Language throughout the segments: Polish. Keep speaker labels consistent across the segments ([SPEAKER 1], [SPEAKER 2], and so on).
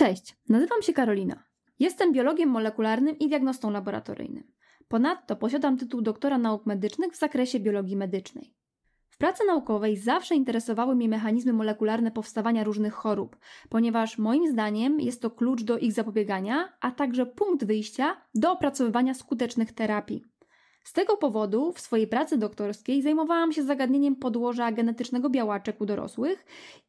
[SPEAKER 1] Cześć, nazywam się Karolina. Jestem biologiem molekularnym i diagnostą laboratoryjnym. Ponadto posiadam tytuł doktora nauk medycznych w zakresie biologii medycznej. W pracy naukowej zawsze interesowały mnie mechanizmy molekularne powstawania różnych chorób, ponieważ moim zdaniem jest to klucz do ich zapobiegania, a także punkt wyjścia do opracowywania skutecznych terapii. Z tego powodu w swojej pracy doktorskiej zajmowałam się zagadnieniem podłoża genetycznego białaczek u dorosłych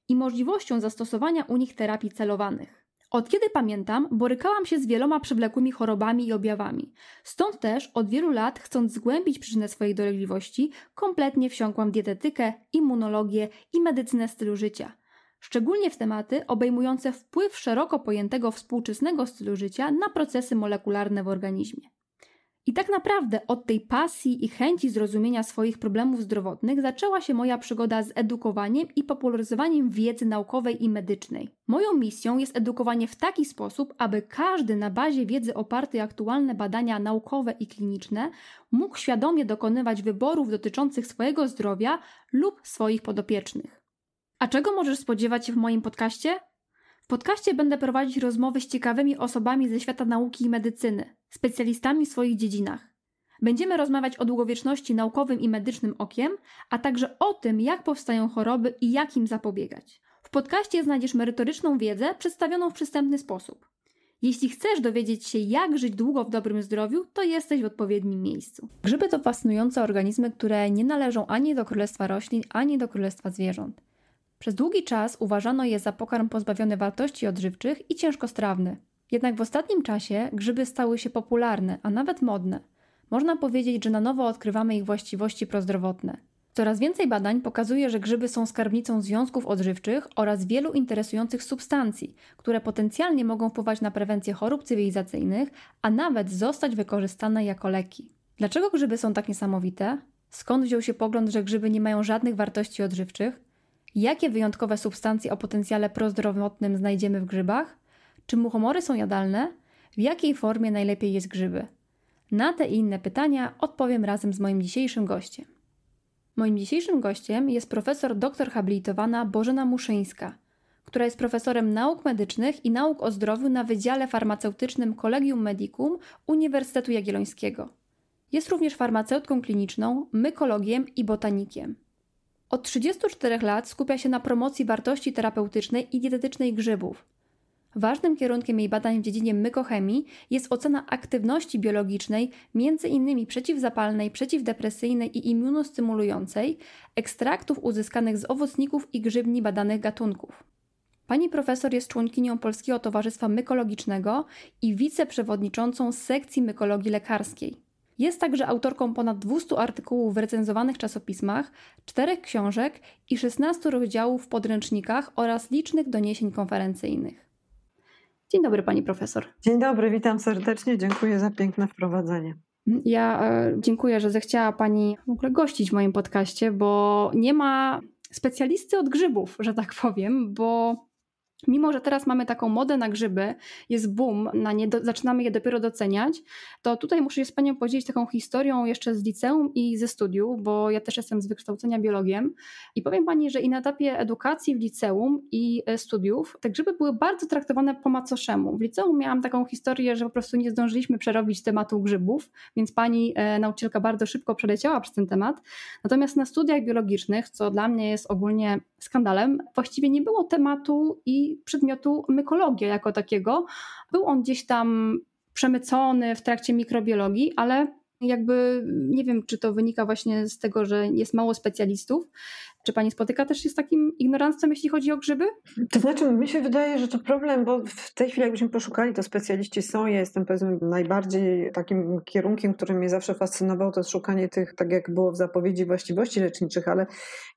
[SPEAKER 1] i możliwością zastosowania u nich terapii celowanych. Od kiedy pamiętam, borykałam się z wieloma przewlekłymi chorobami i objawami. Stąd też od wielu lat, chcąc zgłębić przyczynę swojej dolegliwości, kompletnie wsiąkłam dietetykę, immunologię i medycynę stylu życia. Szczególnie w tematy obejmujące wpływ szeroko pojętego współczesnego stylu życia na procesy molekularne w organizmie. I tak naprawdę od tej pasji i chęci zrozumienia swoich problemów zdrowotnych zaczęła się moja przygoda z edukowaniem i popularyzowaniem wiedzy naukowej i medycznej. Moją misją jest edukowanie w taki sposób, aby każdy na bazie wiedzy opartej aktualne badania naukowe i kliniczne mógł świadomie dokonywać wyborów dotyczących swojego zdrowia lub swoich podopiecznych. A czego możesz spodziewać się w moim podcaście? podcaście będę prowadzić rozmowy z ciekawymi osobami ze świata nauki i medycyny, specjalistami w swoich dziedzinach. Będziemy rozmawiać o długowieczności naukowym i medycznym okiem, a także o tym, jak powstają choroby i jak im zapobiegać. W podcaście znajdziesz merytoryczną wiedzę przedstawioną w przystępny sposób. Jeśli chcesz dowiedzieć się, jak żyć długo w dobrym zdrowiu, to jesteś w odpowiednim miejscu. Grzyby to fascynujące organizmy, które nie należą ani do królestwa roślin, ani do królestwa zwierząt. Przez długi czas uważano je za pokarm pozbawiony wartości odżywczych i ciężkostrawny. Jednak w ostatnim czasie grzyby stały się popularne, a nawet modne. Można powiedzieć, że na nowo odkrywamy ich właściwości prozdrowotne. Coraz więcej badań pokazuje, że grzyby są skarbnicą związków odżywczych oraz wielu interesujących substancji, które potencjalnie mogą wpływać na prewencję chorób cywilizacyjnych, a nawet zostać wykorzystane jako leki. Dlaczego grzyby są tak niesamowite? Skąd wziął się pogląd, że grzyby nie mają żadnych wartości odżywczych? Jakie wyjątkowe substancje o potencjale prozdrowotnym znajdziemy w grzybach? Czy muchomory są jadalne? W jakiej formie najlepiej jest grzyby? Na te i inne pytania odpowiem razem z moim dzisiejszym gościem. Moim dzisiejszym gościem jest profesor doktor habilitowana Bożena Muszyńska, która jest profesorem nauk medycznych i nauk o zdrowiu na Wydziale Farmaceutycznym Collegium Medicum Uniwersytetu Jagiellońskiego. Jest również farmaceutką kliniczną, mykologiem i botanikiem. Od 34 lat skupia się na promocji wartości terapeutycznej i dietetycznej grzybów. Ważnym kierunkiem jej badań w dziedzinie mykochemii jest ocena aktywności biologicznej, m.in. przeciwzapalnej, przeciwdepresyjnej i immunostymulującej, ekstraktów uzyskanych z owocników i grzybni badanych gatunków. Pani profesor jest członkinią Polskiego Towarzystwa Mykologicznego i wiceprzewodniczącą sekcji mykologii lekarskiej. Jest także autorką ponad 200 artykułów w recenzowanych czasopismach, czterech książek i 16 rozdziałów w podręcznikach oraz licznych doniesień konferencyjnych. Dzień dobry, pani profesor.
[SPEAKER 2] Dzień dobry, witam serdecznie. Dziękuję za piękne wprowadzenie.
[SPEAKER 1] Ja e, dziękuję, że zechciała pani w ogóle gościć w moim podcaście, bo nie ma specjalisty od grzybów, że tak powiem, bo Mimo, że teraz mamy taką modę na grzyby, jest boom, na nie do, zaczynamy je dopiero doceniać, to tutaj muszę się z Panią podzielić taką historią jeszcze z liceum i ze studiów, bo ja też jestem z wykształcenia biologiem i powiem Pani, że i na etapie edukacji w liceum i e, studiów te grzyby były bardzo traktowane po macoszemu. W liceum miałam taką historię, że po prostu nie zdążyliśmy przerobić tematu grzybów, więc Pani e, nauczycielka bardzo szybko przeleciała przez ten temat. Natomiast na studiach biologicznych, co dla mnie jest ogólnie skandalem, właściwie nie było tematu i przedmiotu mykologia jako takiego. Był on gdzieś tam przemycony w trakcie mikrobiologii, ale jakby nie wiem, czy to wynika właśnie z tego, że jest mało specjalistów, czy pani spotyka też się z takim ignoranctwem, jeśli chodzi o grzyby?
[SPEAKER 2] To znaczy, mi się wydaje, że to problem, bo w tej chwili, jakbyśmy poszukali, to specjaliści są. Ja jestem powiedzmy najbardziej takim kierunkiem, który mnie zawsze fascynował, to jest szukanie tych, tak jak było w zapowiedzi, właściwości leczniczych, ale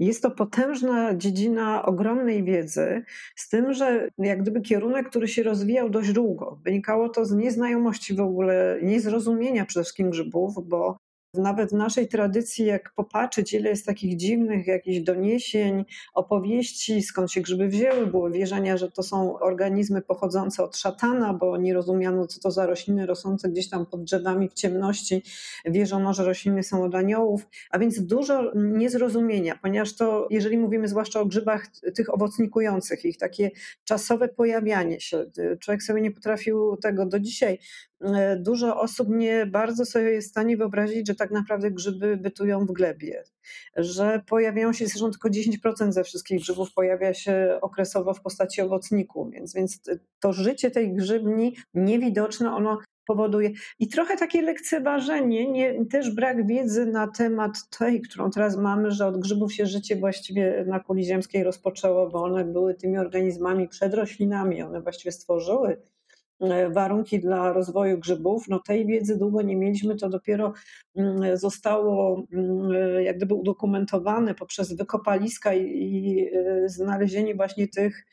[SPEAKER 2] jest to potężna dziedzina ogromnej wiedzy, z tym, że jak gdyby kierunek, który się rozwijał dość długo. Wynikało to z nieznajomości w ogóle, niezrozumienia przede wszystkim grzybów, bo Nawet w naszej tradycji, jak popatrzeć, ile jest takich dziwnych jakichś doniesień, opowieści, skąd się grzyby wzięły, było wierzenia, że to są organizmy pochodzące od szatana, bo nie rozumiano, co to za rośliny rosnące gdzieś tam pod drzewami w ciemności. Wierzono, że rośliny są od aniołów, a więc dużo niezrozumienia, ponieważ to, jeżeli mówimy zwłaszcza o grzybach tych owocnikujących, ich takie czasowe pojawianie się, człowiek sobie nie potrafił tego do dzisiaj dużo osób nie bardzo sobie jest w stanie wyobrazić, że tak naprawdę grzyby bytują w glebie, że pojawiają się, zresztą tylko 10% ze wszystkich grzybów pojawia się okresowo w postaci owocniku, więc, więc to życie tej grzybni niewidoczne, ono powoduje. I trochę takie lekceważenie, nie, też brak wiedzy na temat tej, którą teraz mamy, że od grzybów się życie właściwie na kuli ziemskiej rozpoczęło, bo one były tymi organizmami przed roślinami, one właściwie stworzyły E, warunki dla rozwoju grzybów. No tej wiedzy długo nie mieliśmy, to dopiero mm, zostało mm, jak gdyby udokumentowane poprzez wykopaliska i, i e, znalezienie właśnie tych e,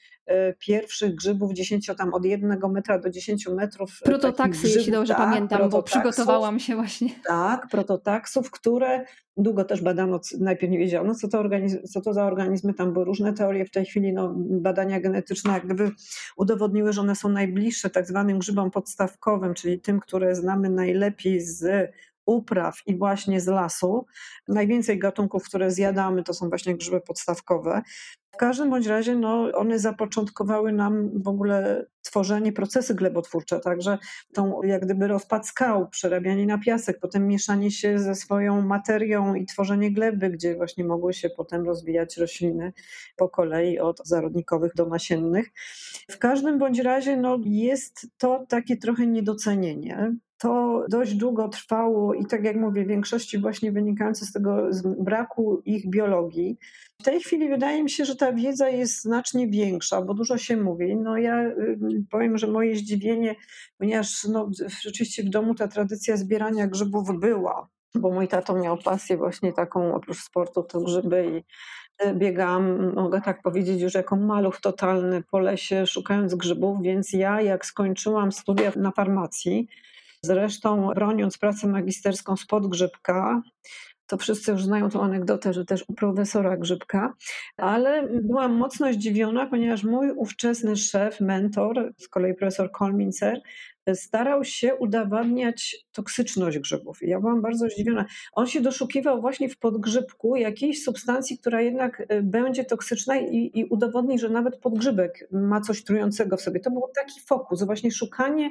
[SPEAKER 2] pierwszych grzybów 10 tam od jednego metra do 10 metrów.
[SPEAKER 1] Prototaksy, jeśli dobrze tak, pamiętam, bo przygotowałam się właśnie.
[SPEAKER 2] Tak, prototaksów, które Długo też badano, najpierw nie wiedziano, co to, organizm, co to za organizmy, tam były różne teorie. W tej chwili no, badania genetyczne jak gdyby udowodniły, że one są najbliższe tak zwanym grzybom podstawkowym, czyli tym, które znamy najlepiej z upraw i właśnie z lasu. Najwięcej gatunków, które zjadamy, to są właśnie grzyby podstawkowe. W każdym bądź razie no, one zapoczątkowały nam w ogóle tworzenie, procesy glebotwórcze, także tą jak gdyby rozpad skał, przerabianie na piasek, potem mieszanie się ze swoją materią i tworzenie gleby, gdzie właśnie mogły się potem rozwijać rośliny po kolei od zarodnikowych do nasiennych. W każdym bądź razie no, jest to takie trochę niedocenienie to dość długo trwało i tak jak mówię, w większości właśnie wynikające z tego z braku ich biologii. W tej chwili wydaje mi się, że ta wiedza jest znacznie większa, bo dużo się mówi. No ja powiem, że moje zdziwienie, ponieważ no, rzeczywiście w domu ta tradycja zbierania grzybów była, bo mój tato miał pasję właśnie taką, oprócz sportu, to grzyby i y, biegałam, mogę tak powiedzieć, już jako maluch totalny po lesie, szukając grzybów, więc ja jak skończyłam studia na farmacji, Zresztą broniąc pracę magisterską spod Grzybka, to wszyscy już znają tą anegdotę, że też u profesora Grzybka, ale byłam mocno zdziwiona, ponieważ mój ówczesny szef, mentor, z kolei profesor Kolmincer, starał się udowadniać toksyczność grzybów. Ja byłam bardzo zdziwiona. On się doszukiwał właśnie w podgrzybku jakiejś substancji, która jednak e, będzie toksyczna i, i udowodni, że nawet podgrzybek ma coś trującego w sobie. To był taki fokus, właśnie szukanie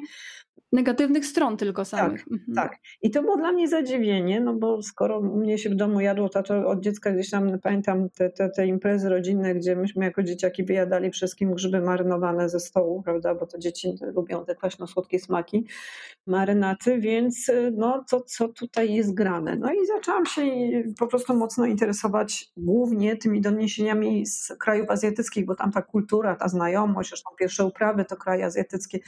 [SPEAKER 1] negatywnych stron tylko samych.
[SPEAKER 2] Tak, mhm. tak. I to było dla mnie zadziwienie, no bo skoro mnie się w domu jadło, to, od dziecka gdzieś tam pamiętam te, te, te imprezy rodzinne, gdzie myśmy jako dzieciaki wyjadali wszystkim grzyby marynowane ze stołu, prawda, bo to dzieci lubią te kwaśno-słodkie smaki, marynaty, więc no to co tutaj jest grane. No i zaczęłam się po prostu mocno interesować głównie tymi doniesieniami z krajów azjatyckich, bo tam ta kultura, ta znajomość, zresztą pierwsze uprawy to kraje azjatyckie.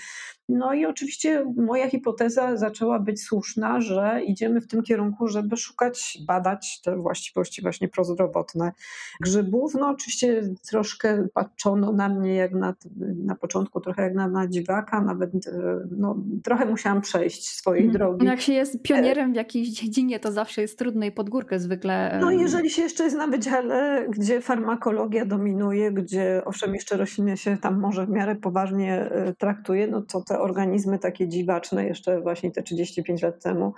[SPEAKER 2] No i oczywiście moja hipoteza zaczęła być słuszna, że idziemy w tym kierunku, żeby szukać, badać te właściwości właśnie prozdrowotne grzybów. No oczywiście troszkę patrzono na mnie jak na, na początku, trochę jak na, na dziwaka, nawet no, trochę musiałam przejść swojej hmm. drogi.
[SPEAKER 1] Jak się jest pionierem w jakiejś dziedzinie, to zawsze jest trudno i pod górkę zwykle.
[SPEAKER 2] No jeżeli się jeszcze jest na wydziale, gdzie farmakologia dominuje, gdzie owszem jeszcze rośliny się tam może w miarę poważnie e, traktuje, no to te organizmy takie dziwne dziwaczne jeszcze właśnie te 35 lat temu,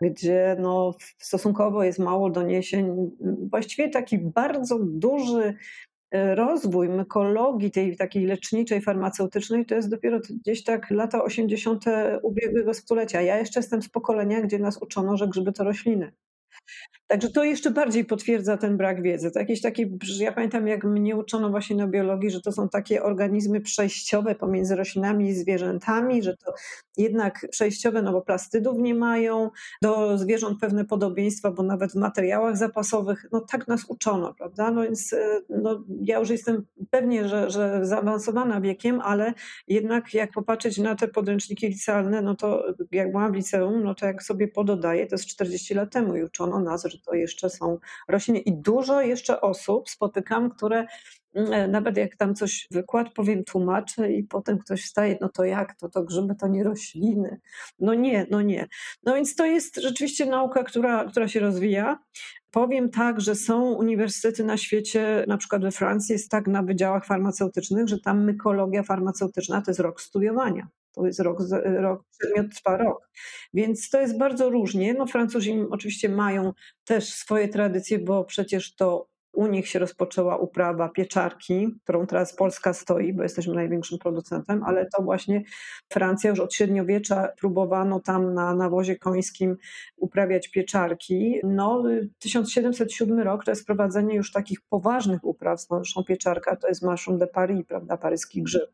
[SPEAKER 2] gdzie no stosunkowo jest mało doniesień. Właściwie taki bardzo duży e, rozwój mykologii tej takiej leczniczej, farmaceutycznej to jest dopiero gdzieś tak lata 80. ubiegłego stulecia. Ja jeszcze jestem z pokolenia, gdzie nas uczono, że grzyby to rośliny. Także to jeszcze bardziej potwierdza ten brak wiedzy. To jakieś takie, ja pamiętam jak mnie uczono właśnie na biologii, że to są takie organizmy przejściowe pomiędzy roślinami i zwierzętami, że to jednak przejściowe, no bo plastydów nie mają, do zwierząt pewne podobieństwa, bo nawet w materiałach zapasowych, no tak nas uczono, prawda? No więc e, no, ja już jestem pewnie, że, że zaawansowana wiekiem, ale jednak jak popatrzeć na te podręczniki licealne, no to jak byłam w liceum, no to jak sobie pododaję, to jest 40 lat temu i uczono nas, że to jeszcze są rośliny. I dużo jeszcze osób spotykam, które mm, nawet jak tam coś wykład powiem, tłumaczę i potem ktoś wstaje, no to jak to, to grzyby to nie rośliny. No nie, no nie. No więc to jest rzeczywiście nauka, która, która się rozwija. Powiem tak, że są uniwersytety na świecie, na przykład we Francji jest tak na wydziałach farmaceutycznych, że tam mykologia farmaceutyczna to jest rok studiowania. To jest rok, rok, przedmiot trwa rok. Więc to jest bardzo różnie. No Francuzi oczywiście mają też swoje tradycje, bo przecież to u nich się rozpoczęła uprawa pieczarki, którą teraz Polska stoi, bo jesteśmy największym producentem, ale to właśnie Francja już od średniowiecza próbowano tam na nawozie końskim uprawiać pieczarki. No, 1707 rok to jest wprowadzenie już takich poważnych upraw. Zresztą pieczarka to jest mushroom de Paris, prawda, paryski grzyb.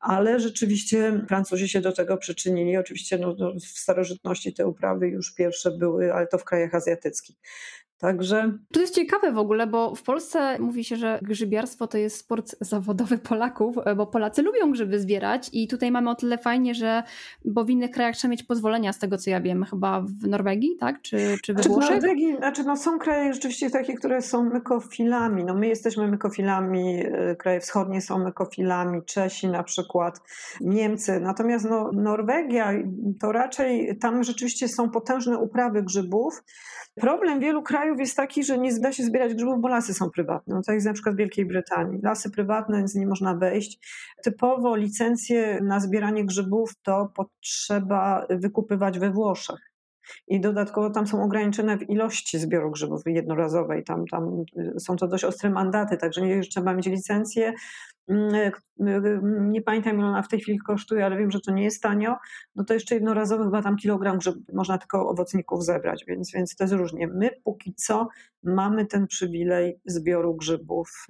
[SPEAKER 2] Ale rzeczywiście Francuzi się do tego przyczynili. Oczywiście no, no w starożytności te uprawy już pierwsze były, ale to w krajach azjatyckich. Także.
[SPEAKER 1] To jest ciekawe w ogóle, bo w Polsce mówi się, że grzybiarstwo to jest sport zawodowy Polaków, bo Polacy lubią grzyby zbierać i tutaj mamy o tyle fajnie, że bo w innych krajach trzeba mieć pozwolenia z tego co ja wiem, chyba w Norwegii, tak? Czy, czy we
[SPEAKER 2] znaczy,
[SPEAKER 1] Włoszech?
[SPEAKER 2] W Norwegii, znaczy no są kraje rzeczywiście takie, które są mykofilami. No my jesteśmy mykofilami, y, kraje wschodnie są mykofilami, Czesi na przykład, Niemcy. Natomiast no, Norwegia to raczej tam rzeczywiście są potężne uprawy grzybów. Problem wielu krajów jest taki, że nie da się zbierać grzybów, bo lasy są prywatne. No, tak jak na przykład w Wielkiej Brytanii. Lasy prywatne, więc nie można wejść. Typowo licencje na zbieranie grzybów to potrzeba wykupywać we Włoszech. I dodatkowo tam są ograniczone w ilości zbioru grzybów jednorazowej. Tam, tam są to dość ostre mandaty, także nie trzeba mieć licencję. Mm, e, mm, nie pamiętam ile ona w tej chwili kosztuje, ale wiem, że to nie jest tanio, no to jeszcze jednorazowo chyba tam kilogram grzybów, można tylko owocników zebrać, więc, więc to jest różnie. My póki co mamy ten przywilej zbioru grzybów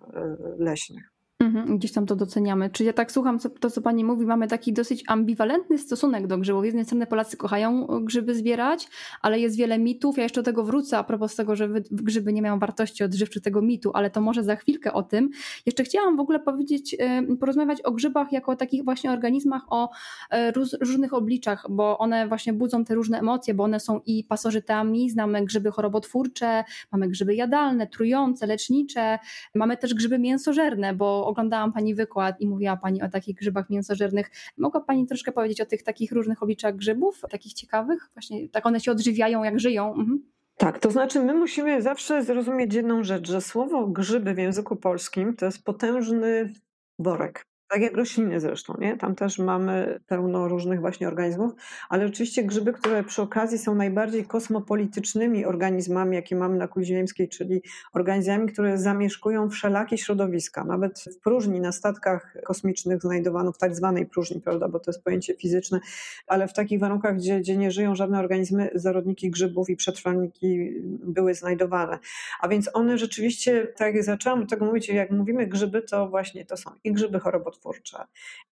[SPEAKER 2] leśnych.
[SPEAKER 1] Mhm, gdzieś tam to doceniamy. Czy ja tak słucham co, to, co pani mówi, mamy taki dosyć ambiwalentny stosunek do grzybów. Z jednej strony Polacy kochają grzyby zbierać, ale jest wiele mitów. Ja jeszcze do tego wrócę a propos tego, że grzyby nie mają wartości odżywczych tego mitu, ale to może za chwilkę o tym. Jeszcze chciałam w ogóle powiedzieć, porozmawiać o grzybach jako o takich właśnie organizmach o e, różnych obliczach, bo one właśnie budzą te różne emocje, bo one są i pasożytami, znamy grzyby chorobotwórcze, mamy grzyby jadalne, trujące, lecznicze, mamy też grzyby mięsożerne, bo oglądałam Pani wykład i mówiła Pani o takich grzybach mięsożernych. Mogła Pani troszkę powiedzieć o tych takich różnych obliczach grzybów, takich ciekawych? Właśnie tak one się odżywiają, jak żyją. Mhm.
[SPEAKER 2] Tak, to znaczy my musimy zawsze zrozumieć jedną rzecz, że słowo grzyby w języku polskim to jest potężny worek. Tak jak rośliny zresztą, nie? Tam też mamy pełno różnych właśnie organizmów, ale oczywiście grzyby, które przy okazji są najbardziej kosmopolitycznymi organizmami, jakie mamy na kuli ziemskiej, czyli organizmami, które zamieszkują wszelakie środowiska. Nawet w próżni, na statkach kosmicznych znajdowano w tak zwanej próżni, prawda, bo to jest pojęcie fizyczne, ale w takich warunkach, gdzie, gdzie nie żyją żadne organizmy, zarodniki grzybów i przetrwalniki były znajdowane. A więc one rzeczywiście, tak jak zaczęłam tego mówić, jak mówimy grzyby, to właśnie to są i grzyby chorobotwórcze,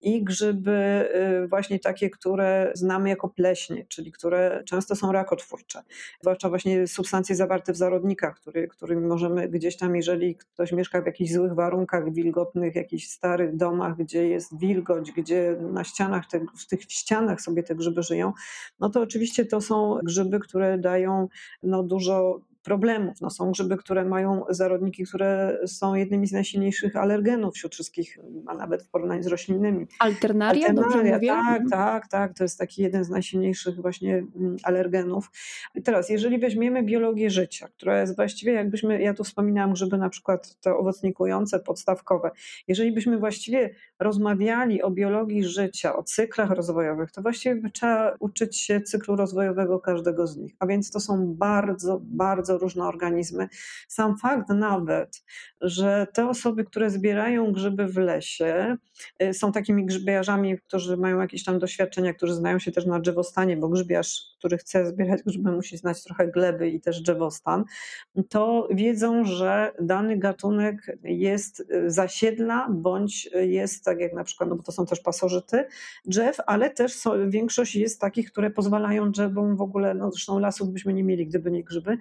[SPEAKER 2] i grzyby y, właśnie takie, które znamy jako pleśnie, czyli które często są rakotwórcze. Zwłaszcza właśnie substancje zawarte w zarodnikach, który, którymi możemy gdzieś tam, jeżeli ktoś mieszka w jakichś złych warunkach wilgotnych, jakichś starych domach, gdzie jest wilgoć, gdzie na ścianach, te, w tych ścianach sobie te grzyby żyją, no to oczywiście to są grzyby, które dają no, dużo problemów. No, są grzyby, które mają zarodniki, które są jednymi z najsilniejszych alergenów wśród wszystkich, a nawet w porównaniu z roślinnymi.
[SPEAKER 1] Alternaria, Alternaria
[SPEAKER 2] Tak,
[SPEAKER 1] mówię?
[SPEAKER 2] tak, tak. To jest taki jeden z najsilniejszych właśnie mm, alergenów. I teraz, jeżeli weźmiemy biologię życia, która jest właściwie, jakbyśmy, ja tu wspominałam grzyby na przykład te owocnikujące, podstawkowe. Jeżeli byśmy właściwie rozmawiali o biologii życia, o cyklach rozwojowych, to właściwie trzeba uczyć się cyklu rozwojowego każdego z nich. A więc to są bardzo, bardzo różne organizmy. Sam fakt nawet, że te osoby, które zbierają grzyby w lesie, y, są takimi grzybiarzami, którzy mają jakieś tam doświadczenia, którzy znają się też na drzewostanie, bo grzybiarz, który chce zbierać grzyby, musi znać trochę gleby i też drzewostan, to wiedzą, że dany gatunek jest y, zasiedla bądź jest tak jak na przykład, no bo to są też pasożyty drzew, ale też są, większość jest takich, które pozwalają drzewom w ogóle, no zresztą lasów byśmy nie mieli, gdyby nie grzyby,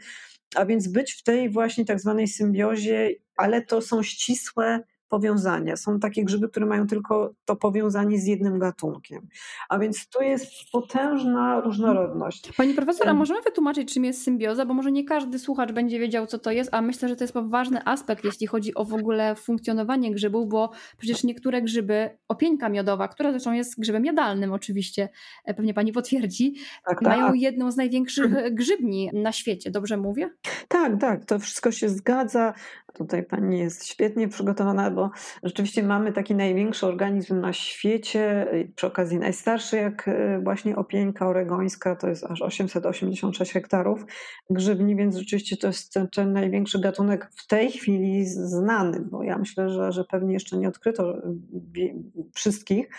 [SPEAKER 2] a więc być w tej właśnie tak zwanej symbiozie, ale to są ścisłe powiązania. Są takie grzyby, które mają tylko to powiązanie z jednym gatunkiem. A więc tu jest potężna różnorodność.
[SPEAKER 1] Pani profesor, a możemy wytłumaczyć, czym jest symbioza? Bo może nie każdy słuchacz będzie wiedział, co to jest, a myślę, że to jest ważny aspekt, jeśli chodzi o w ogóle funkcjonowanie grzybów, bo przecież niektóre grzyby, opieńka miodowa, która zresztą jest grzybem jadalnym oczywiście, e, pewnie pani potwierdzi, tak, mają tak. jedną z największych grzybni na świecie, dobrze mówię?
[SPEAKER 2] Tak, tak, to wszystko się zgadza. Tutaj pani jest świetnie przygotowana, bo rzeczywiście mamy taki największy organizm na świecie, przy okazji najstarszy, jak e, właśnie opieńka oregońska, to jest aż 886 hektarów grzybni, więc rzeczywiście to jest ten, ten największy gatunek w tej chwili znany, bo ja myślę, że, że pewnie jeszcze nie odkryto wszystkich,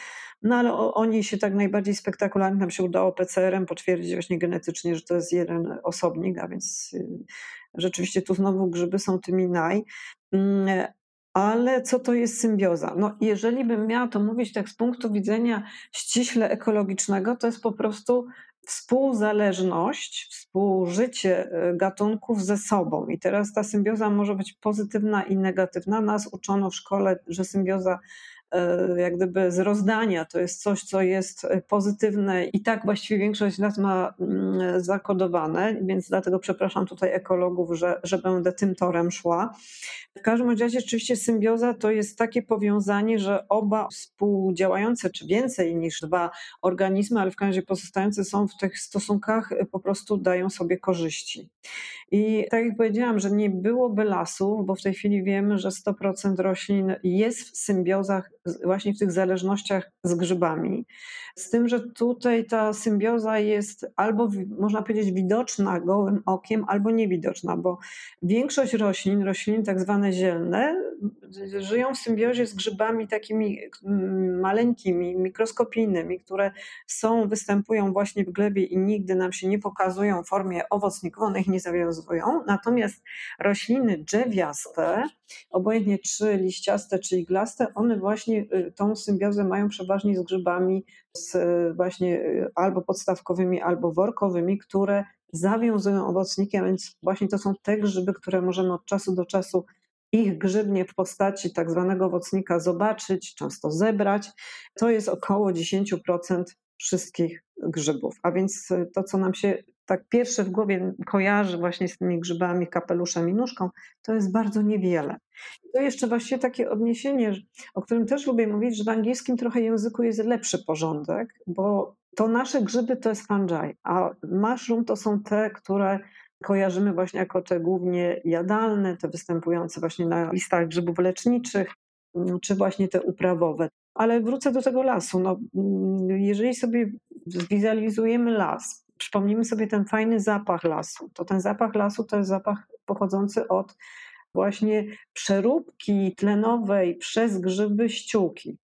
[SPEAKER 2] no ale oni się tak najbardziej spektakularnie nam się udało PCR-em potwierdzić właśnie genetycznie, że to jest jeden osobnik, a więc y, rzeczywiście tu znowu grzyby są tymi naj. Mm, ale co to jest symbioza? No, jeżeli bym miała to mówić tak z punktu widzenia ściśle ekologicznego, to jest po prostu współzależność, współżycie y, gatunków ze sobą. I teraz ta symbioza może być pozytywna i negatywna. Nas uczono w szkole, że symbioza jak gdyby z rozdania. To jest coś, co jest e, pozytywne i tak właściwie większość z nas ma mm, zakodowane, więc dlatego przepraszam tutaj ekologów, że, że będę tym torem szła. W każdym razie rzeczywiście symbioza to jest takie powiązanie, że oba współdziałające, czy więcej niż dwa organizmy, ale w każdym razie pozostające są w tych stosunkach, e, po prostu dają sobie korzyści. I tak jak powiedziałam, że nie byłoby lasów, bo w tej chwili wiemy, że 100% roślin jest w symbiozach, właśnie w tych zależnościach z grzybami. Z tym, że tutaj ta symbioza jest albo można powiedzieć widoczna gołym okiem, albo niewidoczna, bo większość roślin, roślin tak zwane zielne, żyją w symbiozie z grzybami takimi mm, maleńkimi, mikroskopijnymi, które są, występują właśnie w glebie i nigdy nam się nie pokazują w formie ich nie zawiązują. Natomiast rośliny drzewiaste, obojętnie czy liściaste, czy iglaste, one właśnie y, tą symbiozę mają przeważnie z grzybami z y, właśnie y, albo podstawkowymi, albo workowymi, które zawiązują owocniki, a więc właśnie to są te grzyby, które możemy od czasu do czasu ich grzybnie w postaci tak zwanego owocnika zobaczyć, często zebrać. To jest około 10% wszystkich grzybów. A więc to, co nam się tak pierwsze w głowie kojarzy właśnie z tymi grzybami, kapeluszem i nóżką, to jest bardzo niewiele. to jeszcze właściwie takie odniesienie, o którym też lubię mówić, że w angielskim trochę języku jest lepszy porządek, bo to nasze grzyby to jest fungi, a mushroom to są te, które kojarzymy właśnie jako te głównie jadalne, te występujące właśnie na listach grzybów leczniczych, czy właśnie te uprawowe. Ale wrócę do tego lasu. No, mm, jeżeli sobie zwizualizujemy las, przypomnijmy sobie ten fajny zapach lasu, to ten zapach lasu to jest zapach pochodzący od właśnie przeróbki tlenowej przez grzyby ściółki.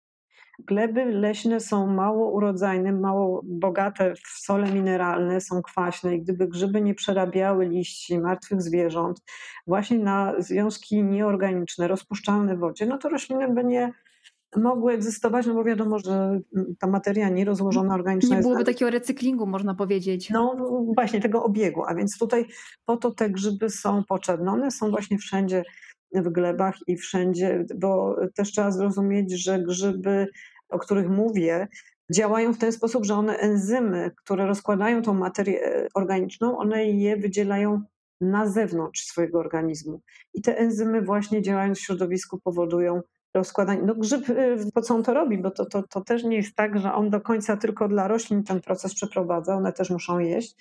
[SPEAKER 2] Gleby leśne są mało urodzajne, mało bogate w sole mineralne, są kwaśne i gdyby grzyby nie przerabiały liści martwych zwierząt właśnie na związki nieorganiczne, rozpuszczalne w wodzie, no to rośliny by nie mogły egzystować, no bo wiadomo, że ta materia nierozłożona organiczna
[SPEAKER 1] Nie byłoby jest... takiego recyklingu, można powiedzieć.
[SPEAKER 2] No właśnie, tego obiegu, a więc tutaj po to te grzyby są potrzebne. One są właśnie wszędzie w glebach i wszędzie, bo też trzeba zrozumieć, że grzyby, o których mówię, działają w ten sposób, że one enzymy, które rozkładają tą materię e, organiczną, one je wydzielają na zewnątrz swojego organizmu. I te enzymy właśnie działając w środowisku powodują rozkładanie. No grzyb, y, po co on to robi? Bo to, to, to też nie jest tak, że on do końca tylko dla roślin ten proces przeprowadza, one też muszą jeść.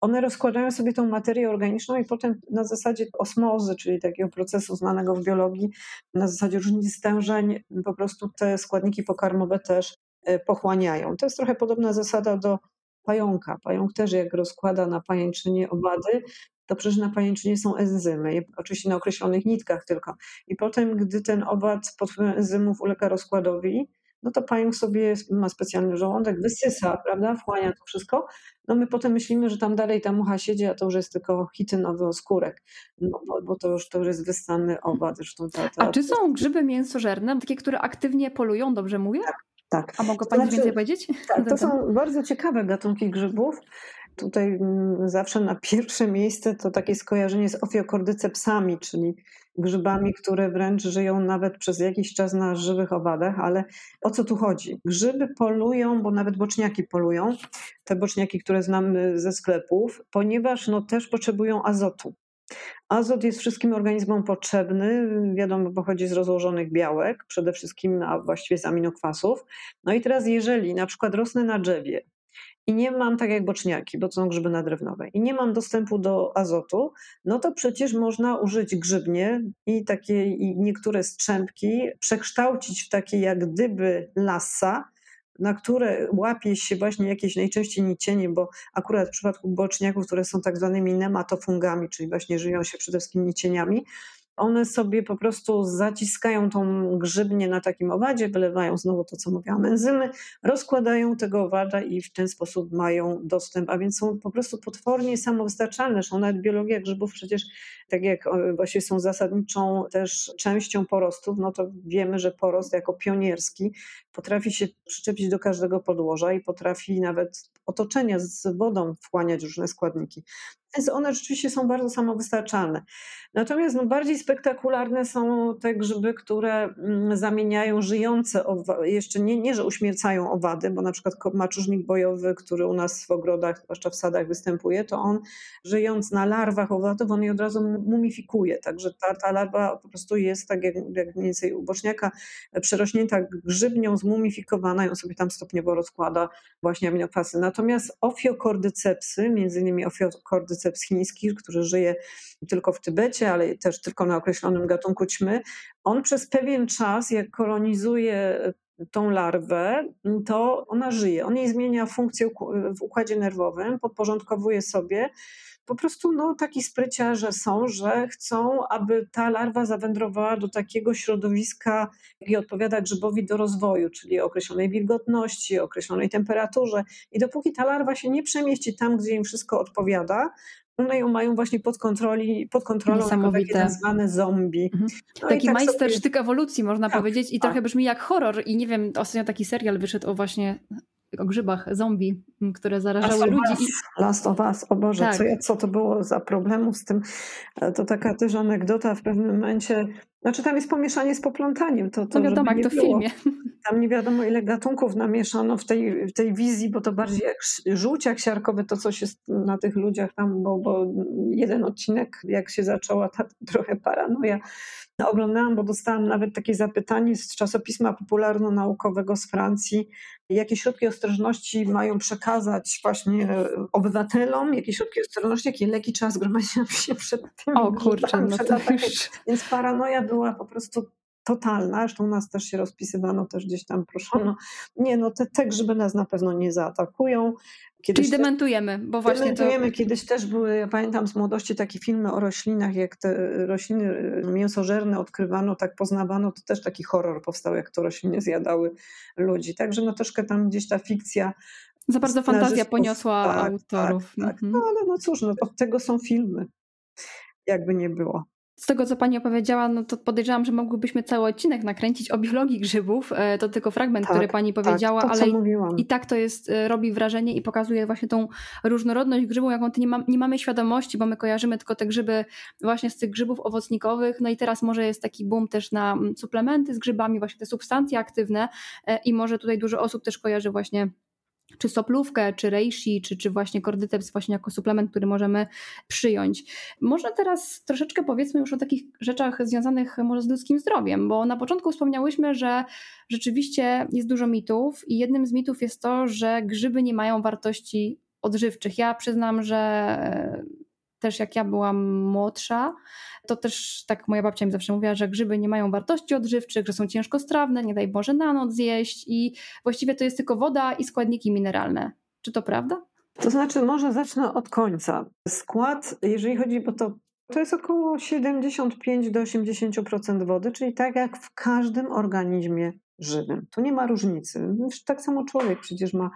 [SPEAKER 2] One rozkładają sobie tą materię organiczną i potem na zasadzie osmozy, czyli takiego procesu znanego w biologii, na zasadzie różnic stężeń, po prostu te składniki pokarmowe też y, pochłaniają. To jest trochę podobna zasada do pająka. Pająk też jak rozkłada na pajęczynie owady, to przecież na pajęczynie są enzymy, oczywiście na określonych nitkach tylko. I potem, gdy ten owad pod wpływem enzymów ulega rozkładowi, no to pająk sobie ma specjalny żołądek, wysysa, prawda, wchłania to wszystko. No my potem myślimy, że tam dalej ta mucha siedzi, a to już jest tylko hitynowy oskórek, no bo, bo to, już, to już jest wystany owad. Zresztą
[SPEAKER 1] ta, ta, a czy są grzyby mięsożerne, takie, które aktywnie polują, dobrze mówię?
[SPEAKER 2] Tak, tak.
[SPEAKER 1] A mogę Pani znaczy, więcej powiedzieć?
[SPEAKER 2] Tak, to są bardzo ciekawe gatunki grzybów. Tutaj mm, zawsze na pierwsze miejsce to takie skojarzenie z ofiokordycepsami, czyli grzybami, które wręcz żyją nawet przez jakiś czas na żywych owadach, ale o co tu chodzi? Grzyby polują, bo nawet boczniaki polują, te boczniaki, które znamy ze sklepów, ponieważ no, też potrzebują azotu. Azot jest wszystkim organizmom potrzebny, wiadomo, pochodzi z rozłożonych białek, przede wszystkim, a właściwie z aminokwasów. No i teraz, jeżeli na przykład rosnę na drzewie i nie mam, tak jak boczniaki, bo to są grzyby nadrewnowe, i nie mam dostępu do azotu, no to przecież można użyć grzybnie i takie i niektóre strzępki przekształcić w takie jak gdyby lasa, na które łapie się właśnie jakieś najczęściej nicienie, bo akurat w przypadku boczniaków, które są tak zwanymi nematofungami, czyli właśnie żyją się przede wszystkim nicieniami, one sobie po prostu zaciskają tą grzybnię na takim owadzie, wylewają znowu to, co mówiłam, enzymy, rozkładają tego owada i w ten sposób mają dostęp, a więc są po prostu potwornie samowystarczalne. Zresztą nawet biologia grzybów przecież, tak jak właśnie są zasadniczą też częścią porostów, no to wiemy, że porost jako pionierski potrafi się przyczepić do każdego podłoża i potrafi nawet otoczenia z wodą wchłaniać różne składniki. Więc one rzeczywiście są bardzo samowystarczalne. Natomiast no, bardziej spektakularne są te grzyby, które mm, zamieniają żyjące jeszcze nie, nie, że uśmiercają owady, bo na przykład maczużnik bojowy, który u nas w ogrodach, zwłaszcza w sadach występuje, to on żyjąc na larwach owadów, on je od razu mumifikuje, także ta, ta larwa po prostu jest tak jak, jak mniej więcej u boczniaka, przerośnięta grzybnią, zmumifikowana on sobie tam stopniowo rozkłada właśnie aminokwasy. Natomiast ofiokordycepsy, między innymi ofiokordyceps chiński, który żyje tylko w Tybecie, ale też tylko na określonym gatunku ćmy, on przez pewien czas, jak kolonizuje tą larwę, to ona żyje. On jej zmienia funkcję w układzie nerwowym, podporządkowuje sobie. Po prostu no, taki spryciarze są, że chcą, aby ta larwa zawędrowała do takiego środowiska, jakie odpowiada grzybowi do rozwoju, czyli określonej wilgotności, określonej temperaturze. I dopóki ta larwa się nie przemieści tam, gdzie im wszystko odpowiada, one ją mają właśnie pod, kontroli, pod kontrolą takie zwane zombie. Mhm.
[SPEAKER 1] No taki tak majstersztyk sobie... ewolucji można tak, powiedzieć i tak. trochę brzmi jak horror i nie wiem, ostatnio taki serial wyszedł o właśnie o grzybach zombie, które zarażały Last ludzi.
[SPEAKER 2] Us, Last of Us, o Boże, tak. co, co to było za problemów z tym. E, to taka też anegdota w pewnym momencie, znaczy tam jest pomieszanie z poplątaniem. To, to
[SPEAKER 1] no wiadomo, jak to w filmie.
[SPEAKER 2] Tam nie wiadomo ile gatunków namieszano w tej, w tej wizji, bo to bardziej jak żółciak siarkowy, to coś jest na tych ludziach tam, bo, bo jeden odcinek, jak się zaczęła ta trochę paranoja, oglądałam, bo dostałam nawet takie zapytanie z czasopisma popularno-naukowego z Francji, jakie środki ostrożności mają przekazać właśnie obywatelom, jakie środki ostrożności, jakie leki trzeba zgromadzić się przed tym.
[SPEAKER 1] O kurczę, no to już...
[SPEAKER 2] Więc paranoja była po prostu totalna, zresztą u nas też się rozpisywano, też gdzieś tam proszono, nie no te, te grzyby nas na pewno nie zaatakują.
[SPEAKER 1] Kiedyś Czyli dementujemy, bo właśnie
[SPEAKER 2] dementujemy. To... Kiedyś też były, ja pamiętam z młodości takie filmy o roślinach, jak te rośliny mięsożerne odkrywano, tak poznawano, to też taki horror powstał, jak to rośliny zjadały ludzi. Także no troszkę tam gdzieś ta fikcja
[SPEAKER 1] za bardzo fantazja poniosła tak, autorów.
[SPEAKER 2] Tak, tak. Mhm. No ale no cóż, no, od tego są filmy. Jakby nie było
[SPEAKER 1] z tego, co pani opowiedziała, no to podejrzewam, że mogłybyśmy cały odcinek nakręcić o biologii grzybów. E, to tylko fragment, tak, który pani tak, powiedziała,
[SPEAKER 2] tak,
[SPEAKER 1] to, ale
[SPEAKER 2] i,
[SPEAKER 1] i, tak to jest, e, robi wrażenie i pokazuje właśnie tą różnorodność grzybów, jaką nie, ma, nie mamy świadomości, bo my kojarzymy tylko te grzyby właśnie z tych grzybów owocnikowych. No i teraz może jest taki boom też na mm, suplementy z grzybami, właśnie te substancje aktywne e, i może tutaj dużo osób też kojarzy właśnie czy soplówkę, czy reishi, czy, czy właśnie kordyceps właśnie jako suplement, który możemy przyjąć. Może teraz troszeczkę powiedzmy już o takich rzeczach związanych może z ludzkim zdrowiem, bo na początku wspomniałyśmy, że rzeczywiście jest dużo mitów i jednym z mitów jest to, że grzyby nie mają wartości odżywczych. Ja przyznam, że też jak ja byłam młodsza, to też tak moja babcia mi zawsze mówiła, że grzyby nie mają wartości odżywczych, że są ciężkostrawne, nie daj Boże na noc zjeść i właściwie to jest tylko woda i składniki mineralne. Czy to prawda?
[SPEAKER 2] To znaczy, może zacznę od końca. Skład, jeżeli chodzi, bo to to jest około 75 do 80% wody, czyli tak jak w każdym organizmie żywym. Tu nie ma różnicy. Tak samo człowiek przecież ma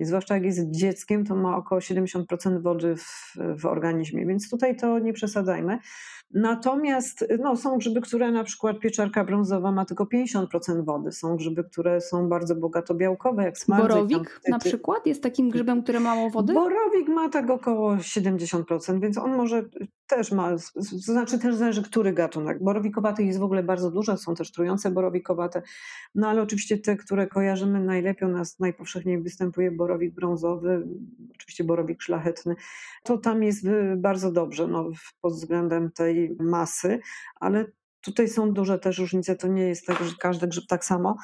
[SPEAKER 2] I zwłaszcza jak jest dzieckiem, to ma około 70% wody w, w organizmie, więc tutaj to nie przesadzajmy. Natomiast no, są grzyby, które na przykład pieczarka brązowa ma tylko 50% wody. Są grzyby, które są bardzo bogato białkowe, jak smardzek.
[SPEAKER 1] Borowik na przykład jest takim grzybem, który ma mało wody?
[SPEAKER 2] Borowik ma tak około 70%, więc on może też ma, to znaczy też zależy, który gatunek. Borowikowatych jest w ogóle bardzo dużo, są też trujące borowikowate, no ale oczywiście te, które kojarzymy najlepiej, u nas najpowszechniej występuje borowik brązowy, oczywiście borowik szlachetny, to tam jest bardzo dobrze no, pod względem tej masy, ale tutaj są duże też różnice, to nie jest tak, że każdy grzyb tak samo,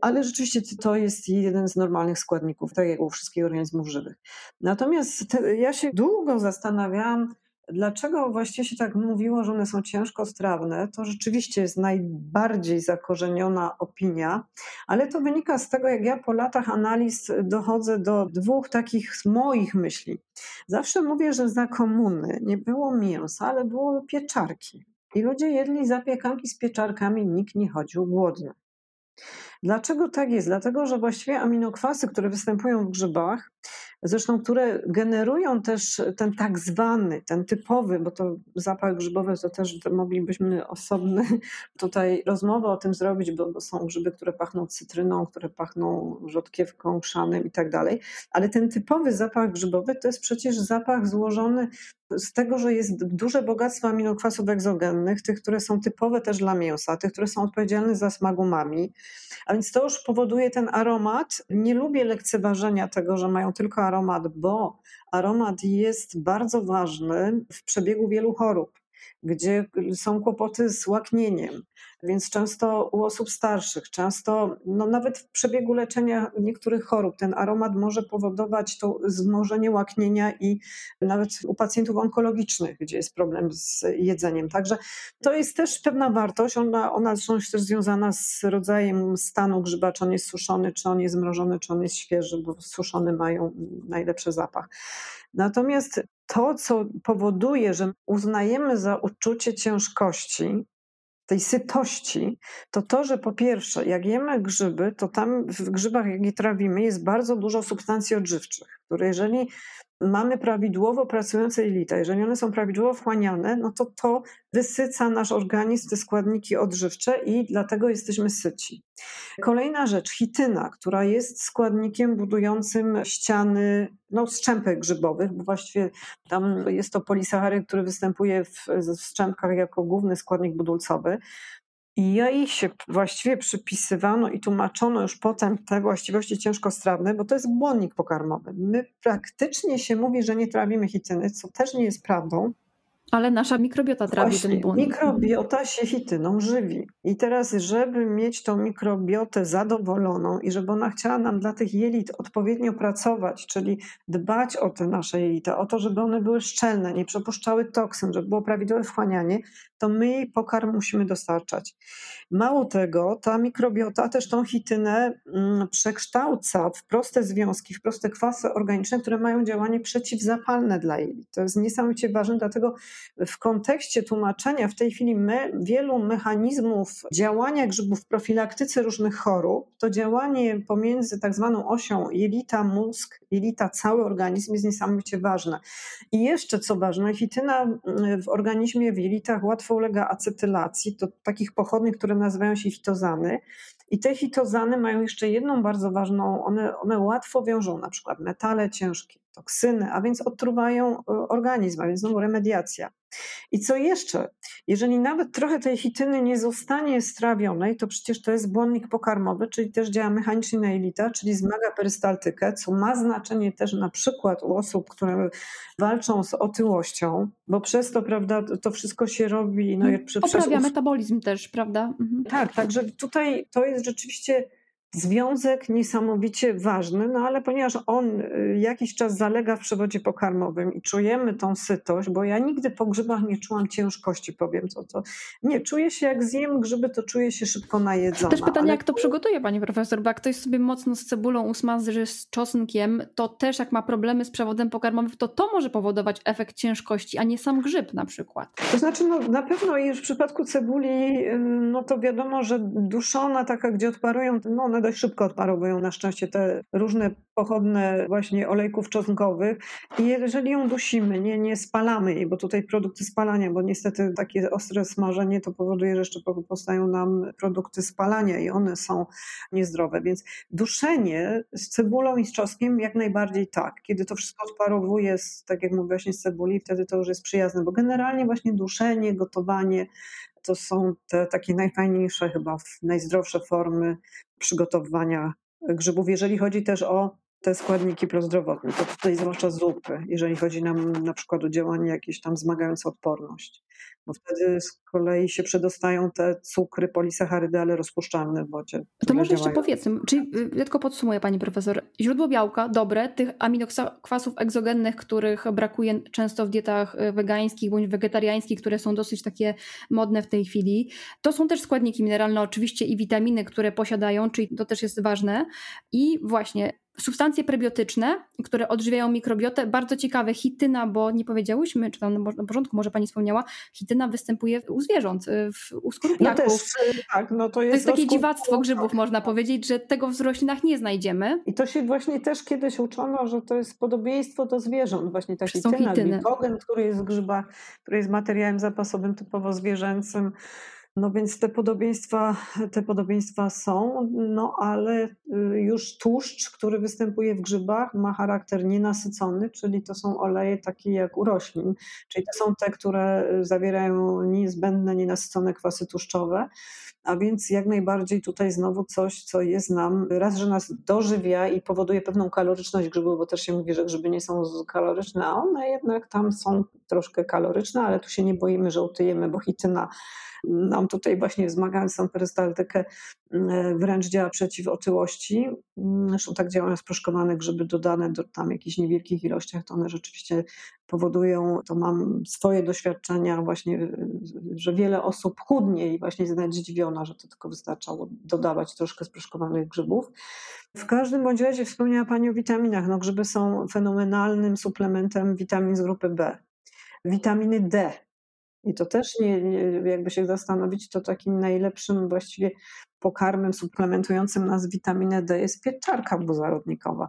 [SPEAKER 2] ale rzeczywiście to jest jeden z normalnych składników, tak jak u wszystkich organizmów żywych. Natomiast te, ja się długo zastanawiałam, Dlaczego właściwie się tak mówiło, że one są ciężko strawne? To rzeczywiście jest najbardziej zakorzeniona opinia, ale to wynika z tego, jak ja po latach analiz dochodzę do dwóch takich moich myśli. Zawsze mówię, że za komuny nie było mięsa, ale było pieczarki. I ludzie jedli zapiekanki z pieczarkami, nikt nie chodził głodny. Dlaczego tak jest? Dlatego, że właściwie aminokwasy, które występują w grzybach, zresztą które generują też ten tak zwany, ten typowy, bo to zapach grzybowy to też moglibyśmy osobny tutaj rozmowę o tym zrobić, bo są grzyby, które pachną cytryną, które pachną rzodkiewką, szanem i tak dalej, ale ten typowy zapach grzybowy to jest przecież zapach złożony z tego, że jest duże bogactwo aminokwasów egzogennych, tych, które są typowe też dla mięsa, tych, które są odpowiedzialne za smak umami, a więc to już powoduje ten aromat. Nie lubię lekceważenia tego, że mają tylko aromat, bo aromat jest bardzo ważny w przebiegu wielu chorób gdzie są kłopoty z łaknieniem, więc często u osób starszych, często no nawet w przebiegu leczenia niektórych chorób ten aromat może powodować to wzmożenie łaknienia i nawet u pacjentów onkologicznych, gdzie jest problem z jedzeniem. Także to jest też pewna wartość, ona, ona jest też związana z rodzajem stanu grzyba, czy on jest suszony, czy on jest mrożony, czy on jest świeży, bo suszony mają najlepszy zapach. Natomiast to, co powoduje, że uznajemy za uczucie ciężkości, tej sytości, to to, że po pierwsze, jak jemy grzyby, to tam w grzybach, jak je trawimy, jest bardzo dużo substancji odżywczych, które jeżeli mamy prawidłowo pracujące jelita, jeżeli one są prawidłowo wchłaniane, no to to wysyca nasz organizm, te składniki odżywcze i dlatego jesteśmy syci. Kolejna rzecz, chityna, która jest składnikiem budującym ściany no, strzępek grzybowych, bo właściwie tam jest to polisacharyd, który występuje w, w strzępkach jako główny składnik budulcowy. I jej się właściwie przypisywano i tłumaczono już potem te właściwości ciężkostrawne, bo to jest błonnik pokarmowy. My praktycznie się mówi, że nie trawimy chityny, co też nie jest prawdą,
[SPEAKER 1] ale nasza mikrobiota trawi
[SPEAKER 2] Właśnie,
[SPEAKER 1] ten błonnik.
[SPEAKER 2] Mikrobiota się hityną żywi. I teraz, żeby mieć tą mikrobiotę zadowoloną i żeby ona chciała nam dla tych jelit odpowiednio pracować, czyli dbać o te nasze jelita, o to, żeby one były szczelne, nie przepuszczały toksyn, żeby było prawidłowe wchłanianie, to my jej pokarm musimy dostarczać. Mało tego, ta mikrobiota też tą chitynę mm, przekształca w proste związki, w proste kwasy organiczne, które mają działanie przeciwzapalne dla jelit. To jest niesamowicie ważne, dlatego w kontekście tłumaczenia w tej chwili me, wielu mechanizmów działania grzybów w profilaktyce różnych chorób, to działanie pomiędzy tak zwaną osią jelita, mózg, jelita, cały organizm jest niesamowicie ważne. I jeszcze co ważne, chityna mm, w organizmie, w jelitach łatwo ulega acetylacji, to takich pochodnych, które nazywają się fitozany. I te fitozany mają jeszcze jedną bardzo ważną, one, one łatwo wiążą na przykład metale ciężkie, toksyny, a więc odtruwają e, organizm, a więc znowu remediacja. I co jeszcze? Jeżeli nawet trochę tej chityny nie zostanie strawionej, to przecież to jest błonnik pokarmowy, czyli też działa mechanicznie na jelita, czyli zmaga perystaltykę, co ma znaczenie też na przykład u osób, które walczą z otyłością, bo przez to, prawda, to wszystko się robi. No,
[SPEAKER 1] Poprawia przez... metabolizm też, prawda?
[SPEAKER 2] Mhm. Tak, także tutaj to jest rzeczywiście Związek niesamowicie ważny, no ale ponieważ on y, jakiś czas zalega w przewodzie pokarmowym i czujemy tą sytość, bo ja nigdy po grzybach nie czułam ciężkości, powiem co to. Nie, czuję się jak zjem grzyby, to czuję się szybko najedzona.
[SPEAKER 1] Też pytanie, ale... jak to przygotuje pani profesor, bo jak ktoś sobie mocno z cebulą usmaży z czosnkiem, to też jak ma problemy z przewodem pokarmowym, to to może powodować efekt ciężkości, a nie sam grzyb na przykład.
[SPEAKER 2] To znaczy, no na pewno już w przypadku cebuli, y, no to wiadomo, że duszona taka, gdzie odparują, no ona dość szybko odparowują na szczęście te różne pochodne właśnie olejków czosnkowych i jeżeli ją dusimy, nie, nie spalamy jej, bo tutaj produkty spalania, bo niestety takie ostre smażenie to powoduje, że jeszcze powstają nam produkty spalania i one są niezdrowe, więc duszenie z cebulą i z czosnkiem jak najbardziej tak. Kiedy to wszystko odparowuje, z, tak jak mówię właśnie z cebuli, wtedy to już jest przyjazne, bo generalnie właśnie duszenie, gotowanie to są te takie najfajniejsze chyba, najzdrowsze formy przygotowywania grzybów, jeżeli chodzi też o te składniki prozdrowotne, to tutaj zwłaszcza zupy, jeżeli chodzi nam na przykład o działanie jakieś tam wzmagające odporność bo wtedy z kolei się przedostają te cukry, polisacharydy, ale rozpuszczalne w wodzie.
[SPEAKER 1] To może jeszcze powiedzmy, czyli y, tylko podsumuję pani profesor, źródło białka dobre, tych aminokwasów egzogennych, których brakuje często w dietach y, wegańskich bądź wegetariańskich, które są dosyć takie modne w tej chwili. To są też składniki mineralne oczywiście i witaminy, które posiadają, czyli to też jest ważne. I właśnie substancje prebiotyczne, które odżywiają mikrobiotę. Bardzo ciekawe, hityna, bo nie powiedziałyśmy, czy tam na początku może pani wspomniała, hityna występuje u zwierząt, y, w, u skorupiaków.
[SPEAKER 2] No też, y, tak, no to jest,
[SPEAKER 1] to jest takie dziwactwo grzybów, można powiedzieć, że tego w roślinach nie znajdziemy.
[SPEAKER 2] I to się właśnie też kiedyś uczono, że to jest podobieństwo do zwierząt, właśnie ta hityna, glikogen, który jest w grzybach, który jest materiałem zapasowym typowo zwierzęcym. No więc te podobieństwa, te podobieństwa są, no ale y, już tłuszcz, który występuje w grzybach, ma charakter nienasycony, czyli to są oleje takie jak u roślin, czyli to są te, które zawierają niezbędne, nienasycone kwasy tłuszczowe. A więc jak najbardziej tutaj znowu coś, co jest nam, raz, że nas dożywia i powoduje pewną kaloryczność grzybów, bo też się mówi, że grzyby nie są kaloryczne, a one jednak tam są troszkę kaloryczne, ale tu się nie boimy, że utyjemy, bo hityna nam tutaj właśnie wzmagając tą perystaltykę mm, wręcz działa przeciw otyłości. Mm, zresztą tak działają sproszkowane grzyby dodane do tam jakichś niewielkich ilościach, to one rzeczywiście powodują, to mam swoje doświadczenia właśnie, że wiele osób chudnie i właśnie jest zdziwiona, że to tylko wystarczało dodawać troszkę sproszkowanych grzybów. W każdym bądź razie wspomniała Pani o witaminach. No, grzyby są fenomenalnym suplementem witamin z grupy B. Witaminy D i to też nie, nie, jakby się zastanowić, to takim najlepszym właściwie pokarmem suplementującym nas witaminę D jest pieczarka buzarodnikowa.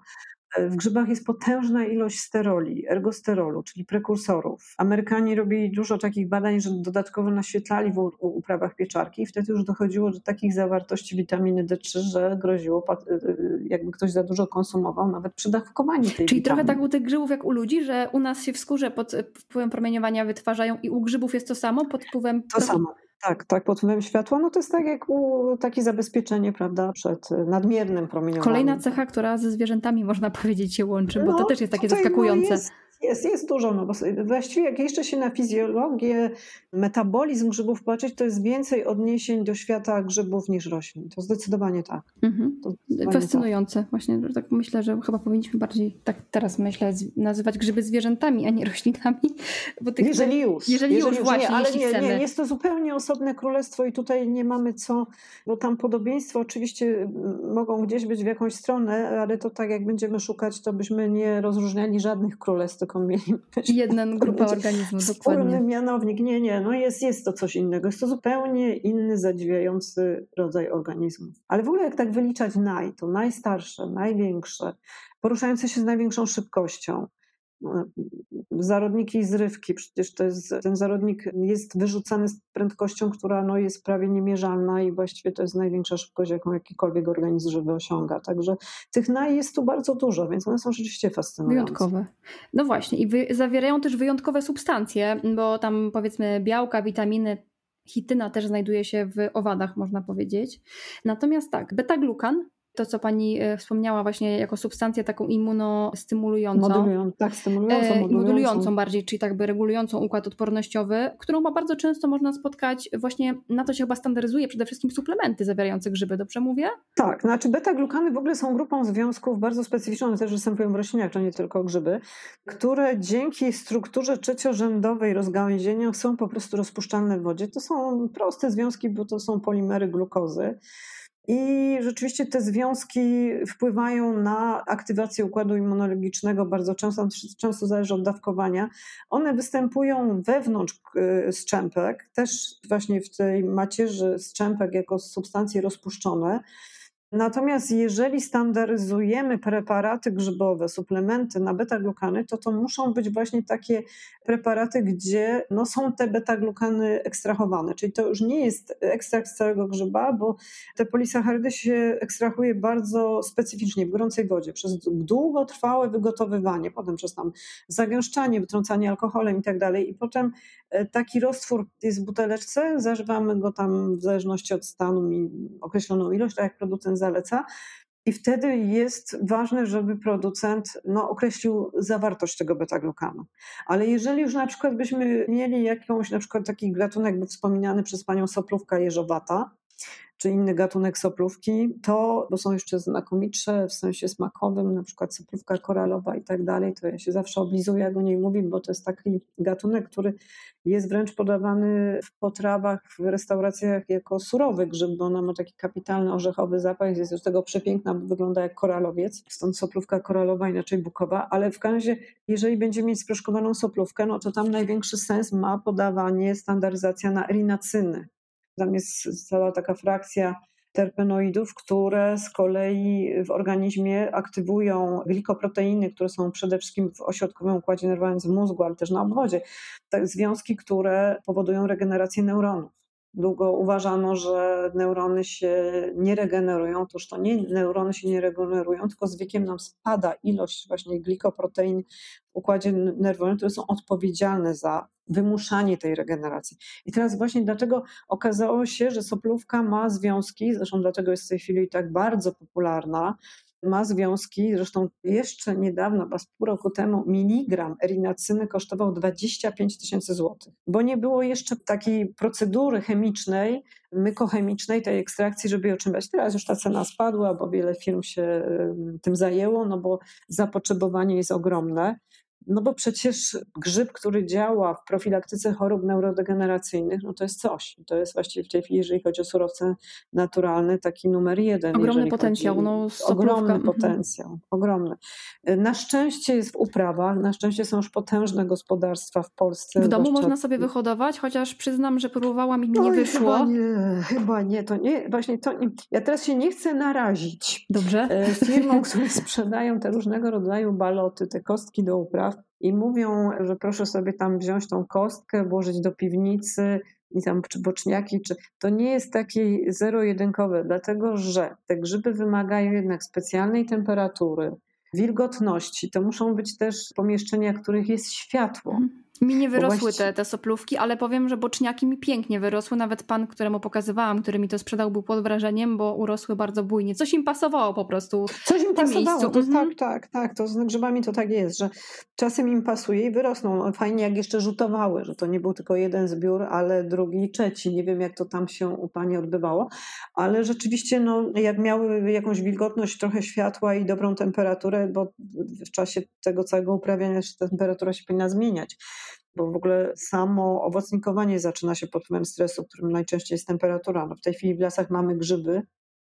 [SPEAKER 2] W grzybach jest potężna ilość steroli, ergosterolu, czyli prekursorów. Amerykanie robili dużo takich badań, że dodatkowo naświetlali w uprawach pieczarki i wtedy już dochodziło do takich zawartości witaminy D3, że groziło, y, y, jakby ktoś za dużo konsumował, nawet przy dawkowaniu tej
[SPEAKER 1] Czyli
[SPEAKER 2] witaminy.
[SPEAKER 1] trochę tak u tych grzybów jak u ludzi, że u nas się w skórze pod wpływem promieniowania wytwarzają i u grzybów jest to samo pod wpływem...
[SPEAKER 2] To samo. Tak, tak, pod wpływem światła, no to jest tak jak u, takie zabezpieczenie, prawda, przed y, nadmiernym promieniowaniem.
[SPEAKER 1] Kolejna cecha, która ze zwierzętami można powiedzieć się łączy, bo no, to też jest takie zaskakujące. No
[SPEAKER 2] jest, jest, jest dużo, no bo właściwie jak jeszcze się na fizjologię, metabolizm grzybów patrzeć, to jest więcej odniesień do świata grzybów niż roślin. To zdecydowanie tak. Mhm.
[SPEAKER 1] To zdecydowanie Fascynujące. Tak. Właśnie tak myślę, że chyba powinniśmy bardziej, tak teraz myślę, nazywać grzyby zwierzętami, a nie roślinami.
[SPEAKER 2] Bo tych, jeżeli już. Jeżeli, jeżeli już, właśnie, nie, ale nie, chcemy. nie, jest to zupełnie osobne królestwo i tutaj nie mamy co, bo tam podobieństwo oczywiście mogą gdzieś być w jakąś stronę, ale to tak jak będziemy szukać, to byśmy nie rozróżniali żadnych królestw, tylko mieli
[SPEAKER 1] Jedna grupa organizmów, dokładnie.
[SPEAKER 2] mianownik. Nie, nie, no jest, jest to coś innego. Jest to zupełnie inny, zadziwiający rodzaj organizmów. Ale w ogóle jak tak wyliczać naj, to najstarsze, największe, poruszające się z największą szybkością, zarodniki i zrywki. Przecież to jest, ten zarodnik jest wyrzucany z prędkością, która no, jest prawie niemierzalna i właściwie to jest największa szybkość, jaką jakikolwiek organizm żywy osiąga. Także tych naj jest tu bardzo dużo, więc one są rzeczywiście fascynujące.
[SPEAKER 1] Wyjątkowe. No właśnie i wy, zawierają też wyjątkowe substancje, bo tam powiedzmy białka, witaminy, hityna też znajduje się w owadach, można powiedzieć. Natomiast tak, beta-glukan to, co pani e, wspomniała właśnie jako substancję taką immunostymulującą.
[SPEAKER 2] Modulują, tak, stymulującą,
[SPEAKER 1] e, modulującą. modulującą bardziej, czyli tak by regulującą układ odpornościowy, którą bardzo często można spotkać właśnie, na to się chyba standaryzuje przede wszystkim suplementy zawierające grzyby, dobrze mówię?
[SPEAKER 2] Tak, znaczy beta-glukany w ogóle są grupą związków bardzo specyficzną, one też występują w roślinach, to nie tylko grzyby, które dzięki strukturze trzeciorzędowej rozgałęzienia są po prostu rozpuszczalne w wodzie. To są proste związki, bo to są polimery glukozy. I rzeczywiście te związki wpływają na aktywację układu immunologicznego bardzo często, często zależy od dawkowania. One występują wewnątrz y, strzępek, też właśnie w tej macierzy strzępek jako substancje rozpuszczone. Natomiast jeżeli standaryzujemy preparaty grzybowe, suplementy na beta-glukany, to to muszą być właśnie takie preparaty, gdzie no, są te beta-glukany ekstrahowane. Czyli to już nie jest ekstrakt z całego grzyba, bo te polisacharydy się ekstrahuje bardzo specyficznie w gorącej wodzie przez długotrwałe wygotowywanie, potem przez tam zagęszczanie, wytrącanie alkoholem i tak dalej. I potem e, taki roztwór jest w buteleczce, zażywamy go tam w zależności od stanu określoną ilość, tak jak producent zaleca. I wtedy jest ważne, żeby producent no, określił zawartość tego beta-glukanu. Ale jeżeli już na przykład byśmy mieli jakąś, na przykład taki gatunek, był wspominany przez panią soplówka jeżowata, czy inny gatunek soplówki, to, bo są jeszcze znakomitsze w sensie smakowym, na przykład soplówka koralowa i tak dalej, to ja się zawsze oblizuję, jak o niej mówię, bo to jest taki gatunek, który jest wręcz podawany w potrawach, w restauracjach jako surowy grzyb, bo ona ma taki kapitalny orzechowy zapach, jest z tego przepiękna, bo wygląda jak koralowiec, stąd soplówka koralowa, inaczej bukowa, ale w każdym razie, jeżeli będziemy mieć sproszkowaną soplówkę, no to tam największy sens ma podawanie, standaryzacja na erinacyny, tam jest cała taka frakcja terpenoidów, które z kolei w organizmie aktywują glikoproteiny, które są przede wszystkim w ośrodkowym układzie nerwowym w mózgu, ale też na obwodzie. Tak, związki, które powodują regenerację neuronów. Długo uważano, że neurony się nie regenerują. Otóż to nie neurony się nie regenerują, tylko z wiekiem nam spada ilość właśnie glikoprotein w układzie nerwowym, które są odpowiedzialne za wymuszanie tej regeneracji. I teraz właśnie dlaczego okazało się, że soplówka ma związki, zresztą dlatego jest w tej chwili tak bardzo popularna, ma związki, zresztą jeszcze niedawno, chyba pół roku temu, miligram erinacyny kosztował 25 tysięcy złotych, bo nie było jeszcze takiej procedury chemicznej, mykochemicznej, tej ekstrakcji, żeby ją otrzymać. Teraz już ta cena spadła, bo wiele firm się tym zajęło, no bo zapotrzebowanie jest ogromne. No bo przecież grzyb, który działa w profilaktyce chorób neurodegeneracyjnych, no to jest coś. To jest właściwie w tej chwili, jeżeli chodzi o surowce naturalne, taki numer jeden.
[SPEAKER 1] Ogromny potencjał. Chodzi, no,
[SPEAKER 2] ogromny mhm. potencjał, ogromny. Na szczęście jest w uprawach, na szczęście są już potężne gospodarstwa w Polsce.
[SPEAKER 1] W domu można sobie wyhodować, chociaż przyznam, że próbowałam i mi nie wyszło.
[SPEAKER 2] Chyba nie, chyba nie, to nie, właśnie to nie. Ja teraz się nie chcę narazić.
[SPEAKER 1] Dobrze.
[SPEAKER 2] E, firmom, które sprzedają te różnego rodzaju baloty, te kostki do upraw, i mówią, że proszę sobie tam wziąć tą kostkę, włożyć do piwnicy i tam czy boczniaki, czy to nie jest takie zero-jedynkowe, dlatego że te grzyby wymagają jednak specjalnej temperatury, wilgotności. To muszą być też pomieszczenia, w których jest światło.
[SPEAKER 1] Mi nie wyrosły te, te soplówki, ale powiem, że boczniaki mi pięknie wyrosły. Nawet pan, któremu pokazywałam, który mi to sprzedał, był pod wrażeniem, bo urosły bardzo bujnie. Coś im pasowało po prostu.
[SPEAKER 2] Coś im pasowało, to, mhm. tak, tak, tak. To z grzybami to tak jest, że czasem im pasuje i wyrosną. Fajnie jak jeszcze rzutowały, że to nie był tylko jeden zbiór, ale drugi trzeci. Nie wiem jak to tam się u pani odbywało, ale rzeczywiście no, jak miały jakąś wilgotność, trochę światła i dobrą temperaturę, bo w czasie tego całego uprawiania temperatura się powinna zmieniać bo w ogóle samo owocnikowanie zaczyna się pod wpływem stresu, którym najczęściej jest temperatura. No w tej chwili w lasach mamy grzyby,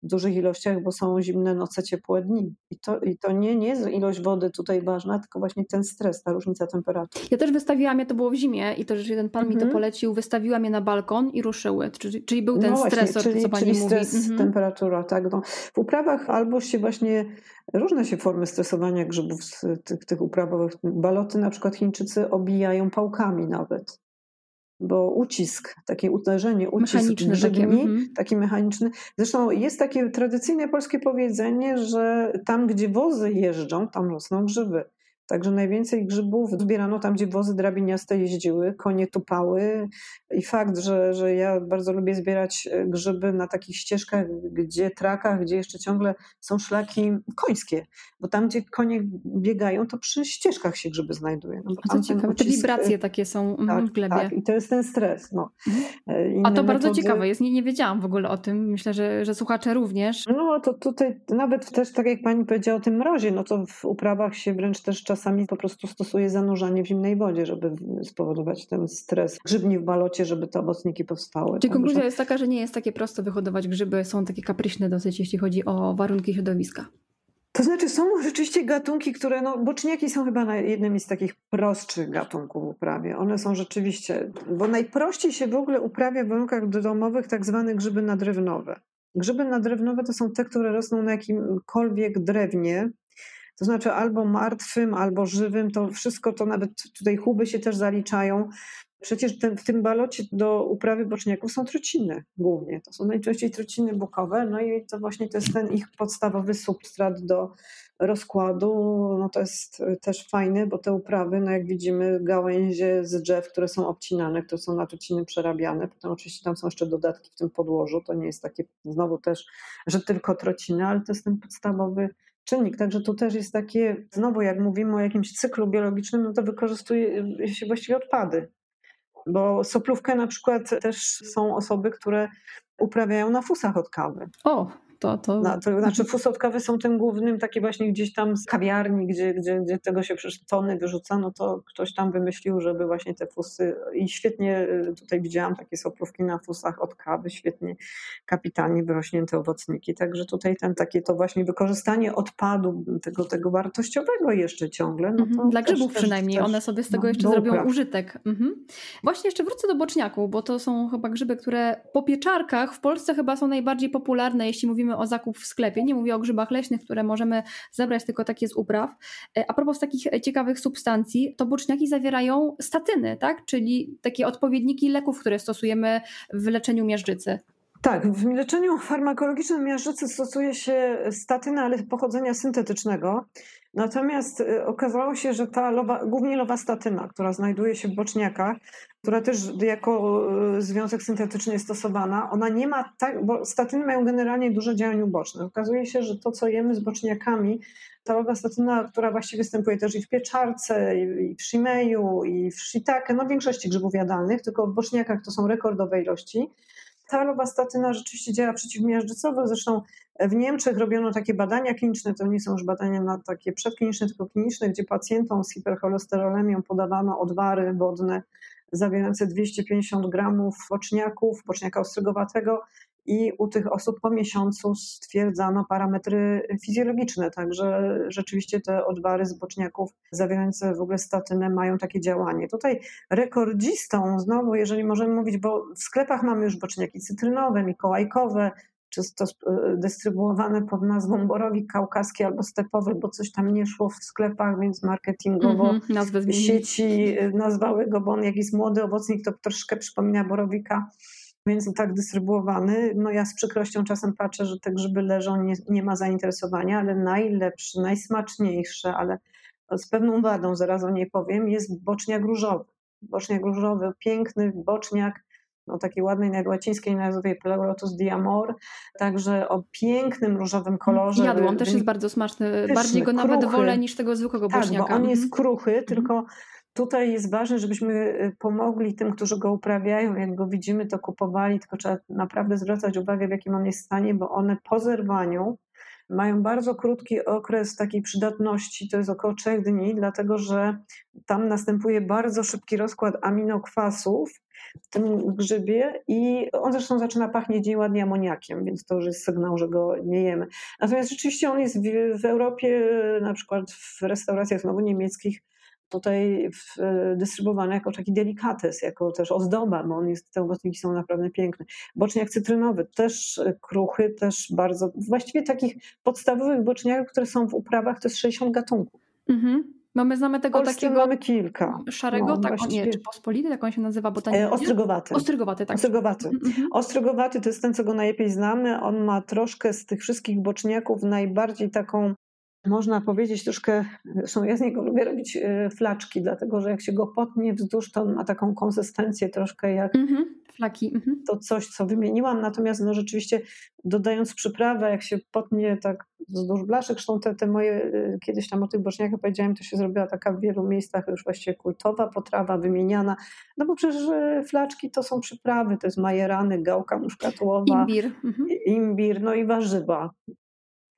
[SPEAKER 2] w dużych ilościach, bo są zimne noce, ciepłe dni. I to, i to nie, nie jest ilość wody tutaj ważna, tylko właśnie ten stres, ta różnica temperatury.
[SPEAKER 1] Ja też wystawiłam je, to było w zimie i to, że jeden pan mi to mhm. polecił, wystawiłam je na balkon i ruszyły. Czyli, czyli był ten no właśnie, stresor,
[SPEAKER 2] czyli,
[SPEAKER 1] co pani
[SPEAKER 2] czyli
[SPEAKER 1] mówi.
[SPEAKER 2] stres, mhm. temperatura, tak. No. W uprawach albo się właśnie, różne się formy stresowania grzybów z tych, tych uprawowych. Baloty na przykład Chińczycy obijają pałkami nawet bo ucisk, takie uderzenie, ucisk mechaniczny, grzybni, takie, mm -hmm. taki mechaniczny. Zresztą jest takie tradycyjne polskie powiedzenie, że tam, gdzie wozy jeżdżą, tam rosną grzyby. Także najwięcej grzybów zbierano tam, gdzie wozy drabiniaste jeździły, konie tupały. I fakt, że, że ja bardzo lubię zbierać e, grzyby na takich ścieżkach, gdzie trakach, gdzie jeszcze ciągle są szlaki końskie. Bo tam, gdzie konie biegają, to przy ścieżkach się grzyby znajdują. No
[SPEAKER 1] bo ciekawe, te wibracje takie są mhm, tak, w glebie. Tak,
[SPEAKER 2] i to jest ten stres. No. Mhm.
[SPEAKER 1] E, A to bardzo metody... ciekawe jest, nie, nie wiedziałam w ogóle o tym. Myślę, że, że słuchacze również.
[SPEAKER 2] No to tutaj nawet też, tak jak pani powiedziała o tym mrozie, no to w uprawach się wręcz też czasami czasami po prostu stosuje zanurzanie w zimnej wodzie, żeby spowodować ten stres grzybni w balocie, żeby te owocniki powstały.
[SPEAKER 1] Czyli konkluzja jest taka, że nie jest takie prosto wyhodować grzyby, są takie kapryśne dosyć, jeśli chodzi o warunki środowiska.
[SPEAKER 2] To znaczy są rzeczywiście gatunki, które, no boczniaki są chyba jednymi z takich prostszych gatunków w uprawie. One są rzeczywiście, bo najprościej się w ogóle uprawia w warunkach domowych tak zwane grzyby nadrywnowe. Grzyby nadrewnowe to są te, które rosną na jakimkolwiek drewnie, to znaczy albo martwym, albo żywym, to wszystko to nawet tutaj chuby się też zaliczają. Przecież ten, w tym balocie do uprawy boczniaków są trociny głównie. To są najczęściej trociny bukowe, no i to właśnie to jest ten ich podstawowy substrat do rozkładu. No to jest też fajne, bo te uprawy, no jak widzimy, gałęzie z drzew, które są obcinane, które są na trociny przerabiane. Potem oczywiście tam są jeszcze dodatki w tym podłożu. To nie jest takie znowu też, że tylko trociny, ale to jest ten podstawowy czynnik. Także tu też jest takie, znowu jak mówimy o jakimś cyklu biologicznym, no to wykorzystuje się właściwie odpady. Bo soplówkę na przykład też są osoby, które uprawiają na fusach od kawy.
[SPEAKER 1] O, to, to...
[SPEAKER 2] No, to znaczy fusotkawy są tym głównym, takie właśnie gdzieś tam z kawiarni, gdzie, gdzie, gdzie tego się przecież tony wyrzuca, no to ktoś tam wymyślił, żeby właśnie te fusy i świetnie y, tutaj widziałam takie soplówki na fusach od kawy, świetnie kapitalnie wyrośnięte owocniki, także tutaj ten takie to właśnie wykorzystanie odpadu tego, tego wartościowego jeszcze ciągle. No
[SPEAKER 1] mhm, Dla grzybów też, przynajmniej, też, one sobie z tego no, jeszcze zrobią użytek. Mhm. Właśnie jeszcze wrócę do boczniaków, bo to są chyba grzyby, które po pieczarkach w Polsce chyba są najbardziej popularne, jeśli mówimy mówimy o zakup w sklepie. Nie mówię o grzybach leśnych, które możemy zebrać tylko takie z upraw. E, a propos takich ciekawych substancji, to boczniaki zawierają statyny, tak? Czyli takie odpowiedniki leków, które stosujemy w leczeniu miażdżycy.
[SPEAKER 2] Tak, w leczeniu farmakologicznym miażdżycy stosuje się statyny, ale pochodzenia syntetycznego. Natomiast y, okazało się, że ta lowa, głównie lowastatyna, która znajduje się w boczniakach, która też jako y, związek syntetyczny jest stosowana, ona nie ma tak, bo statyny mają generalnie duże działanie uboczne. Okazuje się, że to, co jemy z boczniakami, ta lowastatyna, która właściwie występuje też i w pieczarce, i w shimeju, i w shiitake, no w większości grzybów jadalnych, tylko w boczniakach to są rekordowe ilości. Ta lowastatyna rzeczywiście działa przeciwmiażdżycowo, zresztą w Niemczech robiono takie badania kliniczne, to nie są już badania na takie przedkliniczne, tylko kliniczne, gdzie pacjentom z hipercholesterolemią podawano odwary wodne zawierające 250 gramów boczniaków, boczniaka ostrygowatego i u tych osób po miesiącu stwierdzano parametry fizjologiczne, także rzeczywiście te odwary z boczniaków zawierające w ogóle statynę mają takie działanie. Tutaj rekordzistą, znowu, jeżeli możemy mówić, bo w sklepach mamy już boczniaki cytrynowe, mikołajkowe, czy to e, dystrybuowane pod nazwą borowik kaukaski albo stepowy, bo coś tam nie szło w sklepach, więc marketingowo mm -hmm, sieci e, nazwały go, bo on jakiś młody owocnik to troszkę przypomina borowika, więc tak dystrybuowany. No ja z przykrością czasem patrzę, że te grzyby leżą, nie, nie ma zainteresowania, ale najlepszy, najsmaczniejszy, ale z pewną wadą, zaraz o niej powiem, jest boczniak różowy. Boczniak różowy, piękny boczniak, o takiej ładnej najłacińskiej nazwie Pleurotus diamor, także o pięknym różowym kolorze.
[SPEAKER 1] Jadłam, też jest bardzo smaczny, pyszny, bardziej go nawet kruchy. wolę niż tego zwykłego
[SPEAKER 2] tak,
[SPEAKER 1] boczniaka.
[SPEAKER 2] bo on jest mhm. kruchy, mhm. tylko tutaj jest ważne, żebyśmy y, pomogli tym, którzy go uprawiają, jak go widzimy, to kupowali, tylko trzeba naprawdę zwracać uwagę, w jakim on jest stanie, bo one po zerwaniu mają bardzo krótki okres takiej przydatności, to jest około 3 dni, dlatego że tam następuje bardzo szybki rozkład aminokwasów w tym grzybie i on zresztą zaczyna pachnieć dzień ładnie amoniakiem, więc to już jest sygnał, że go nie jemy. Natomiast rzeczywiście on jest w, w Europie, na przykład w restauracjach znowu niemieckich, tutaj dystrybuowany jako taki delikates, jako też ozdoba, bo on jest, te owocniki są naprawdę piękne. Boczniak cytrynowy, też kruchy, też bardzo, właściwie takich podstawowych boczniaków, które są w uprawach, to jest 60 gatunków. Mhm.
[SPEAKER 1] Mamy, znamy tego
[SPEAKER 2] Polsce
[SPEAKER 1] takiego
[SPEAKER 2] mamy kilka.
[SPEAKER 1] Szarego, no, tak, właściwie... nie, czy pospolity, jak on się nazywa botanicznie?
[SPEAKER 2] E, ostrygowaty.
[SPEAKER 1] Ostrygowaty, tak.
[SPEAKER 2] Ostrygowaty. Mm -hmm. Ostrygowaty to jest ten, co go najlepiej znamy. On ma troszkę z tych wszystkich boczniaków najbardziej taką można powiedzieć troszkę, zresztą ja z niego lubię robić e, flaczki, dlatego że jak się go potnie wzdłuż, to on ma taką konsystencję troszkę jak mm-hmm,
[SPEAKER 1] flaki. Mm-hmm.
[SPEAKER 2] to coś, co wymieniłam. Natomiast no rzeczywiście dodając przyprawę, jak się potnie tak wzdłuż blaszek, zresztą te, te moje, e, kiedyś tam o tych boczniakach powiedziałem, to się zrobiła taka w wielu miejscach już właściwie kultowa potrawa, wymieniana, no bo przecież e, flaczki to są przyprawy, to jest majerany, gałka muszkatułowa,
[SPEAKER 1] imbir, mm-hmm.
[SPEAKER 2] imbir no i warzywa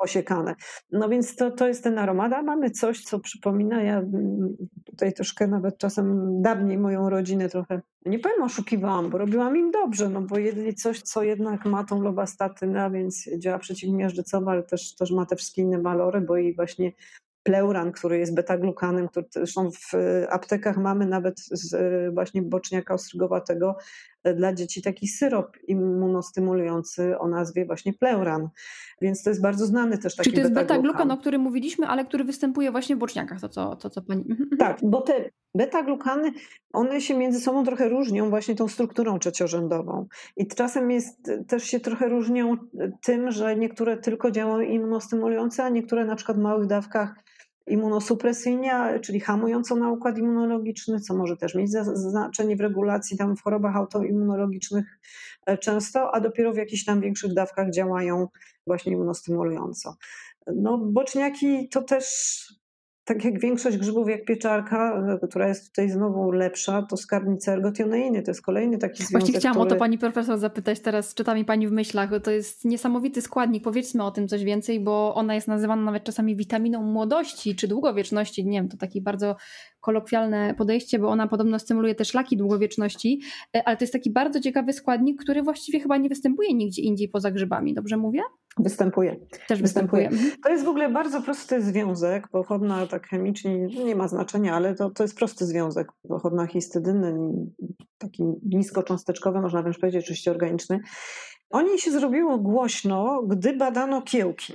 [SPEAKER 2] posiekane. No więc to, to jest ten aromat, a mamy coś, co przypomina, ja mm, tutaj troszkę nawet czasem dawniej moją rodzinę trochę, nie powiem oszukiwałam, bo robiłam im dobrze, no bo jedli coś, co jednak ma tą lobastatynę, więc działa przeciwmiażdżycowo, ale też, też ma te wszystkie inne walory, bo i właśnie pleuran, który jest beta-glukanem, który zresztą w aptekach mamy nawet z właśnie boczniaka ostrygowatego dla dzieci taki syrop immunostymulujący o nazwie właśnie Pleuran. Więc to jest bardzo znany też taki
[SPEAKER 1] Czyli to jest beta-glukan, o którym mówiliśmy, ale który występuje właśnie w boczniakach, to co, to, co pani... Mhm,
[SPEAKER 2] mhm. Tak, bo te beta-glukany, one się między sobą trochę różnią właśnie tą strukturą trzeciorzędową. I czasem jest, też się trochę różnią tym, że niektóre tylko działają immunostymulujące, a niektóre na przykład w małych dawkach immunosupresyjnie, czyli hamującą na układ immunologiczny, co może też mieć znaczenie w regulacji tam w chorobach autoimmunologicznych e, często, a dopiero w jakichś tam większych dawkach działają właśnie immunostymulująco. No, boczniaki to też tak jak większość grzybów, jak pieczarka, e, która jest tutaj znowu lepsza, to skarbnica ergotioneiny. To jest kolejny taki związek,
[SPEAKER 1] Właśnie chciałam
[SPEAKER 2] który...
[SPEAKER 1] o to pani profesor zapytać teraz, czyta mi pani w myślach. To jest niesamowity składnik. Powiedzmy o tym coś więcej, bo ona jest nazywana nawet czasami witaminą młodości czy długowieczności. Nie wiem, to taki bardzo kolokwialne podejście, bo ona podobno stymuluje też szlaki długowieczności, e, ale to jest taki bardzo ciekawy składnik, który właściwie chyba nie występuje nigdzie indziej poza grzybami. Dobrze mówię?
[SPEAKER 2] Występuje.
[SPEAKER 1] Też występuje. występuje.
[SPEAKER 2] To jest w ogóle bardzo prosty związek. Pochodna tak chemicznie nie ma znaczenia, ale to, to jest prosty związek. Pochodna histydyny, taki niskocząsteczkowy, można wręcz powiedzieć, oczywiście organiczny. O niej się zrobiło głośno, gdy badano kiełki.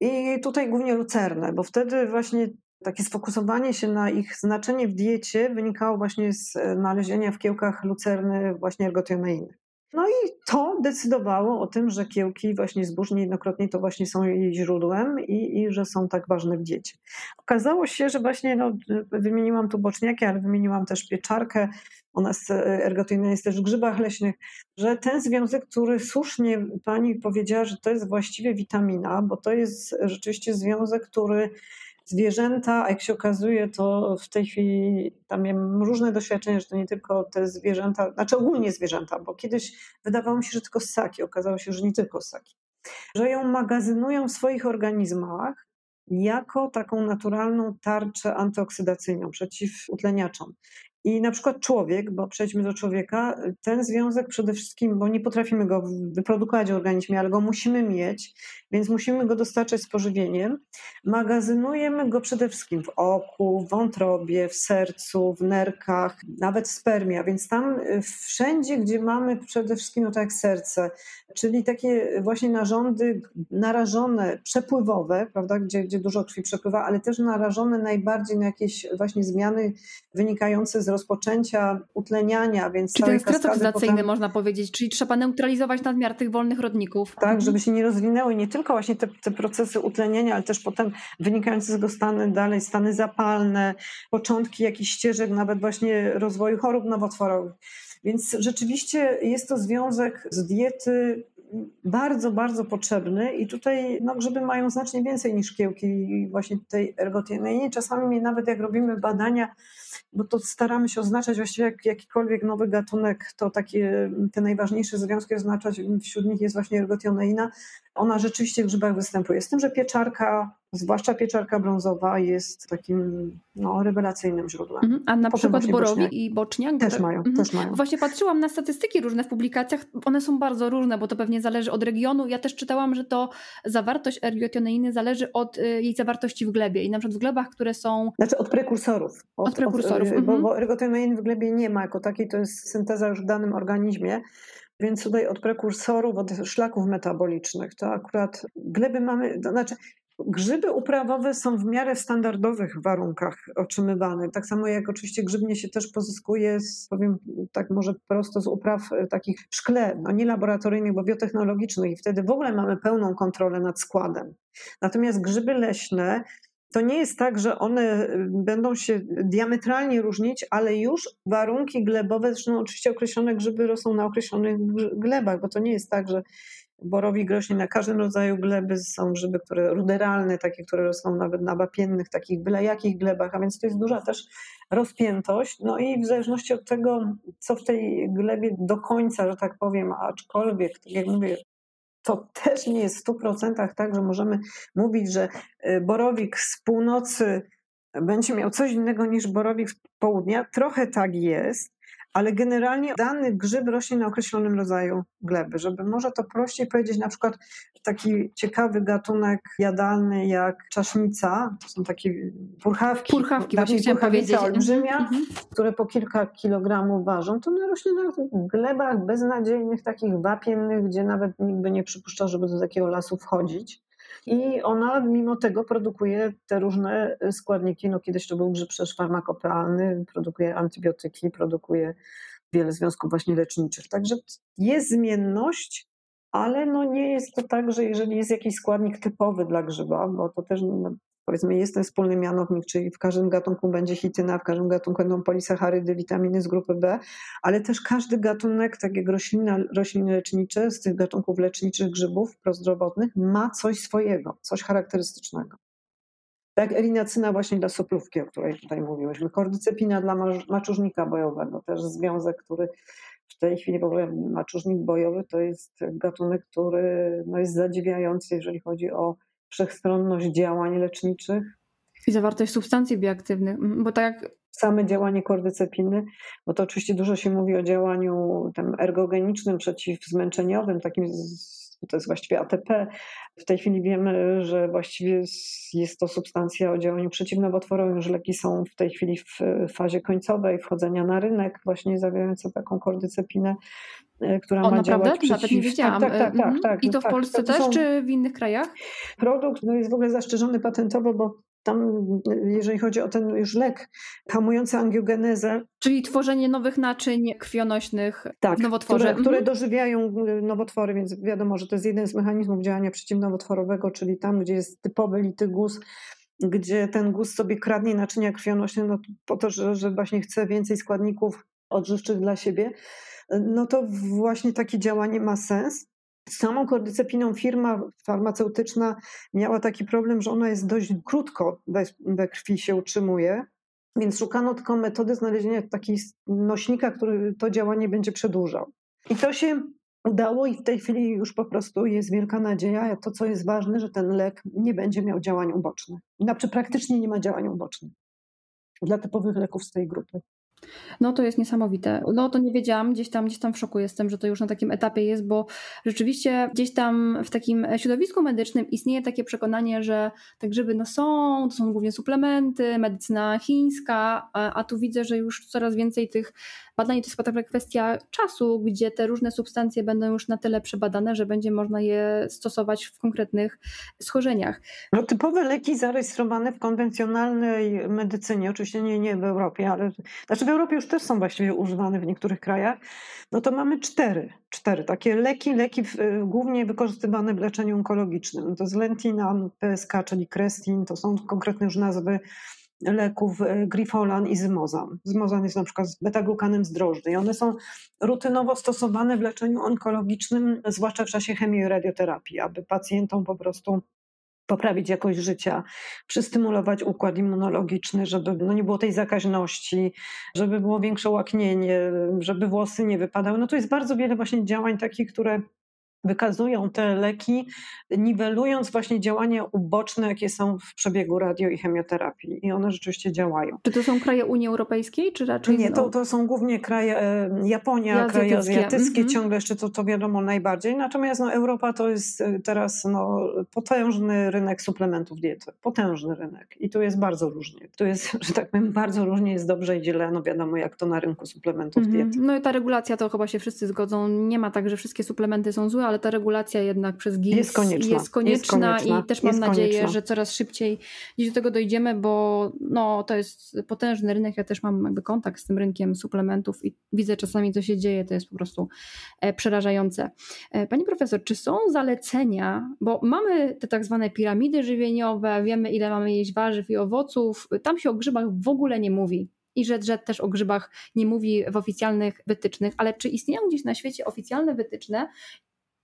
[SPEAKER 2] I tutaj głównie lucerne, bo wtedy właśnie takie sfokusowanie się na ich znaczenie w diecie wynikało właśnie z znalezienia w kiełkach lucerny właśnie ergotioneiny. No i to decydowało o tym, że kiełki właśnie zbóż niejednokrotnie to właśnie są jej źródłem i, i że są tak ważne w diecie. Okazało się, że właśnie no, wymieniłam tu boczniaki, ale wymieniłam też pieczarkę, ona jest, ergotyna jest też w grzybach leśnych, że ten związek, który słusznie pani powiedziała, że to jest właściwie witamina, bo to jest rzeczywiście związek, który zwierzęta, a jak się okazuje, to w tej chwili tam miałem różne doświadczenia, że to nie tylko te zwierzęta, znaczy ogólnie zwierzęta, bo kiedyś wydawało mi się, że tylko ssaki, okazało się, że nie tylko ssaki, że ją magazynują w swoich organizmach jako taką naturalną tarczę antyoksydacyjną przeciw utleniaczom. I na przykład człowiek, bo przejdźmy do człowieka, ten związek przede wszystkim, bo nie potrafimy go wyprodukować w organizmie, ale go musimy mieć, więc musimy go dostarczać z pożywieniem. Magazynujemy go przede wszystkim w oku, w wątrobie, w sercu, w nerkach, nawet w spermie, więc tam y, wszędzie, gdzie mamy przede wszystkim, no tak jak serce, czyli takie właśnie narządy narażone, przepływowe, prawda, gdzie, gdzie dużo krwi przepływa, ale też narażone najbardziej na jakieś właśnie zmiany wynikające z rozpoczęcia utleniania, więc
[SPEAKER 1] Czyli ten stres oksidacyjny potem... można powiedzieć, czyli trzeba neutralizować nadmiar tych wolnych rodników.
[SPEAKER 2] Tak, mhm. żeby się nie rozwinęły nie tylko właśnie te, te procesy utleniania, ale też potem wynikające z tego stany dalej, stany zapalne, początki jakichś ścieżek nawet właśnie rozwoju chorób nowotworowych. Więc rzeczywiście jest to związek z diety bardzo, bardzo potrzebny i tutaj no, grzyby mają znacznie więcej niż kiełki właśnie tej ergotyny. Czasami nawet jak robimy badania bo to staramy się oznaczać właściwie jak, jakikolwiek nowy gatunek, to takie te najważniejsze związki oznaczać, wśród nich jest właśnie ergotioneina. Ona rzeczywiście w grzybach występuje. Z tym, że pieczarka zwłaszcza pieczarka brązowa jest takim no, rewelacyjnym źródłem. Mhm.
[SPEAKER 1] A na Potem przykład borowik i boczniak?
[SPEAKER 2] Też mają, mhm. też mają.
[SPEAKER 1] Właśnie patrzyłam na statystyki różne w publikacjach, one są bardzo różne, bo to pewnie zależy od regionu. Ja też czytałam, że to zawartość ergotioneiny zależy od y, jej zawartości w glebie i na przykład w glebach, które są...
[SPEAKER 2] Znaczy od prekursorów.
[SPEAKER 1] Od, od prekursorów. Od,
[SPEAKER 2] mhm. bo, bo ergotioneiny w glebie nie ma jako takiej, to jest synteza już w danym organizmie. Więc tutaj od prekursorów, od szlaków metabolicznych, to akurat gleby mamy, to znaczy Grzyby uprawowe są w miarę standardowych warunkach otrzymywane. Tak samo jak oczywiście grzybnie się też pozyskuje, z, powiem tak może prosto z upraw e, takich w szkle, no nie laboratoryjnych, bo biotechnologicznych i wtedy w ogóle mamy pełną kontrolę nad składem. Natomiast grzyby leśne to nie jest tak, że one e, będą się diametralnie różnić, ale już warunki glebowe, zresztą oczywiście określone grzyby rosną na określonych glebach, bo to nie jest tak, że borowik rośnie na każdym rodzaju gleby. Są grzyby, które ruderalne, takie, które rosną nawet na bapiennych, takich byle jakich glebach, a więc to jest duża też rozpiętość. No i w zależności od tego, co w tej glebie do końca, że tak powiem, aczkolwiek, tak jak mówię, to też nie jest w 100% tak, że możemy mówić, że y, borowik z północy będzie miał coś innego niż borowik z południa. Trochę tak jest, ale generalnie dany grzyb rośnie na określonym rodzaju gleby. Żeby może to prościej powiedzieć, na przykład taki ciekawy gatunek jadalny jak czasznica, to są takie purchawki,
[SPEAKER 1] purchawki właśnie chciałam powiedzieć.
[SPEAKER 2] olbrzymia, -hmm. które po kilka kilogramów ważą, to one rośnie na glebach beznadziejnych, takich wapiennych, gdzie nawet nikt by nie przypuszczał, żeby do takiego lasu wchodzić. I ona mimo tego produkuje te różne składniki. No kiedyś to był grzyb przecież farmakopealny, produkuje antybiotyki, produkuje wiele związków właśnie leczniczych. Także jest zmienność, ale no nie jest to tak, że jeżeli jest jakiś składnik typowy dla grzyba, bo to też no, powiedzmy jest ten wspólny mianownik, czyli w każdym gatunku będzie hityna, w każdym gatunku będą polisacharydy, witaminy z grupy B, ale też każdy gatunek, tak jak rośliny lecznicze, z tych gatunków leczniczych grzybów prozdrowotnych ma coś swojego, coś charakterystycznego. Tak, erinacyna właśnie dla soplówki, o której tutaj mówiłyśmy. Kordycepina dla maczużnika bojowego, też związek, który w tej chwili w ogóle maczużnik bojowy to jest gatunek, który no, jest zadziwiający, jeżeli chodzi o wszechstronność działań leczniczych.
[SPEAKER 1] I zawartość substancji bioaktywnych, bo tak jak
[SPEAKER 2] same działanie kordycepiny, bo to oczywiście dużo się mówi o działaniu tym ergogenicznym, przeciwzmęczeniowym, takim to jest właściwie ATP. W tej chwili wiemy, że właściwie jest to substancja o działaniu przeciwnowotworowym. Już leki są w tej chwili w fazie końcowej wchodzenia na rynek, właśnie zawierające taką kordycepinę e, która
[SPEAKER 1] o,
[SPEAKER 2] ma
[SPEAKER 1] naprawdę?
[SPEAKER 2] działać przeciw...
[SPEAKER 1] Nawet nie wiedziałam.
[SPEAKER 2] Tak, tak, tak, tak, tak
[SPEAKER 1] I to w
[SPEAKER 2] tak,
[SPEAKER 1] Polsce
[SPEAKER 2] to
[SPEAKER 1] też,
[SPEAKER 2] są...
[SPEAKER 1] czy w innych krajach?
[SPEAKER 2] Produkt no, jest w ogóle zastrzeżony patentowo, bo tam, jeżeli chodzi o ten już lek hamujący angiogenezę.
[SPEAKER 1] Czyli tworzenie nowych naczyń krwionośnych
[SPEAKER 2] tak,
[SPEAKER 1] w nowotworze.
[SPEAKER 2] Które, które mhm. dożywiają y, nowotwory, więc wiadomo, że to jest jeden z mechanizmów działania przeciwnowotworowego, czyli tam, gdzie jest typowy lity guz, gdzie ten guz sobie kradnie naczynia krwionośne no, po to, że, że właśnie chce więcej składników odżywczych dla siebie, no to właśnie takie działanie ma sens. Samą kordycepiną firma farmaceutyczna miała taki problem, że ona jest dość krótko we, we krwi się utrzymuje, więc szukano tylko metody znalezienia takiego nośnika, który to działanie będzie przedłużał. I to się udało i w tej chwili już po prostu jest wielka nadzieja. To, co jest ważne, że ten lek nie będzie miał działań ubocznych. Znaczy praktycznie nie ma działań ubocznych dla typowych leków z tej grupy.
[SPEAKER 1] No to jest niesamowite. No to nie wiedziałam, gdzieś tam, gdzieś tam w szoku jestem, że to już na takim etapie jest, bo rzeczywiście gdzieś tam w takim środowisku medycznym istnieje takie przekonanie, że te grzyby no są, to są głównie suplementy, medycyna chińska, a, a tu widzę, że już coraz więcej tych badań to jest taka kwestia czasu, gdzie te różne substancje będą już na tyle przebadane, że będzie można je stosować w konkretnych schorzeniach.
[SPEAKER 2] No, typowe leki zarejestrowane w konwencjonalnej medycynie, oczywiście nie, nie w Europie, ale znaczy w Europie już też są właściwie używane w niektórych krajach, no to mamy cztery, cztery takie leki, leki w, głównie wykorzystywane w leczeniu onkologicznym. To jest Lentina, PSK, czyli Crestin, to są konkretne już nazwy leków e, Grifolan i Zymozan. Zymozan jest na przykład z betaglukanem z drożdży i one są rutynowo stosowane w leczeniu onkologicznym, zwłaszcza w czasie chemii i radioterapii, aby pacjentom po prostu poprawić jakość życia, przystymulować układ immunologiczny, żeby no nie było tej zakaźności, żeby było większe łaknienie, żeby włosy nie wypadały. No to jest bardzo wiele właśnie działań takich, które wykazują te leki, niwelując właśnie działania uboczne, jakie są w przebiegu radio i chemioterapii. I one rzeczywiście działają.
[SPEAKER 1] Czy to są kraje Unii Europejskiej, czy raczej?
[SPEAKER 2] Nie, to, to są głównie kraje, e, Japonia, azjatyckie. kraje azjatyckie, mm -hmm. ciągle jeszcze to, to wiadomo najbardziej. Natomiast no, Europa to jest e, teraz no, potężny rynek suplementów diety. Potężny rynek. I tu jest bardzo różnie. Tu jest, że tak powiem, bardzo różnie jest dobrze i źle. No wiadomo, jak to na rynku suplementów mm -hmm. diety.
[SPEAKER 1] No i ta regulacja to chyba się wszyscy zgodzą. Nie ma tak, że wszystkie suplementy są złe, ale ta regulacja jednak przez GIS
[SPEAKER 2] jest konieczna,
[SPEAKER 1] jest konieczna, jest konieczna i też mam nadzieję, konieczna. że coraz szybciej gdzieś do tego dojdziemy, bo no, to jest potężny rynek. Ja też mam jakby kontakt z tym rynkiem suplementów i widzę czasami, co się dzieje. To jest po prostu e, przerażające. E, pani profesor, czy są zalecenia, bo mamy te tak zwane piramidy żywieniowe, wiemy ile mamy jeść warzyw i owoców, tam się o grzybach w ogóle nie mówi i że, że też o grzybach nie mówi w oficjalnych wytycznych, ale czy istnieją gdzieś na świecie oficjalne wytyczne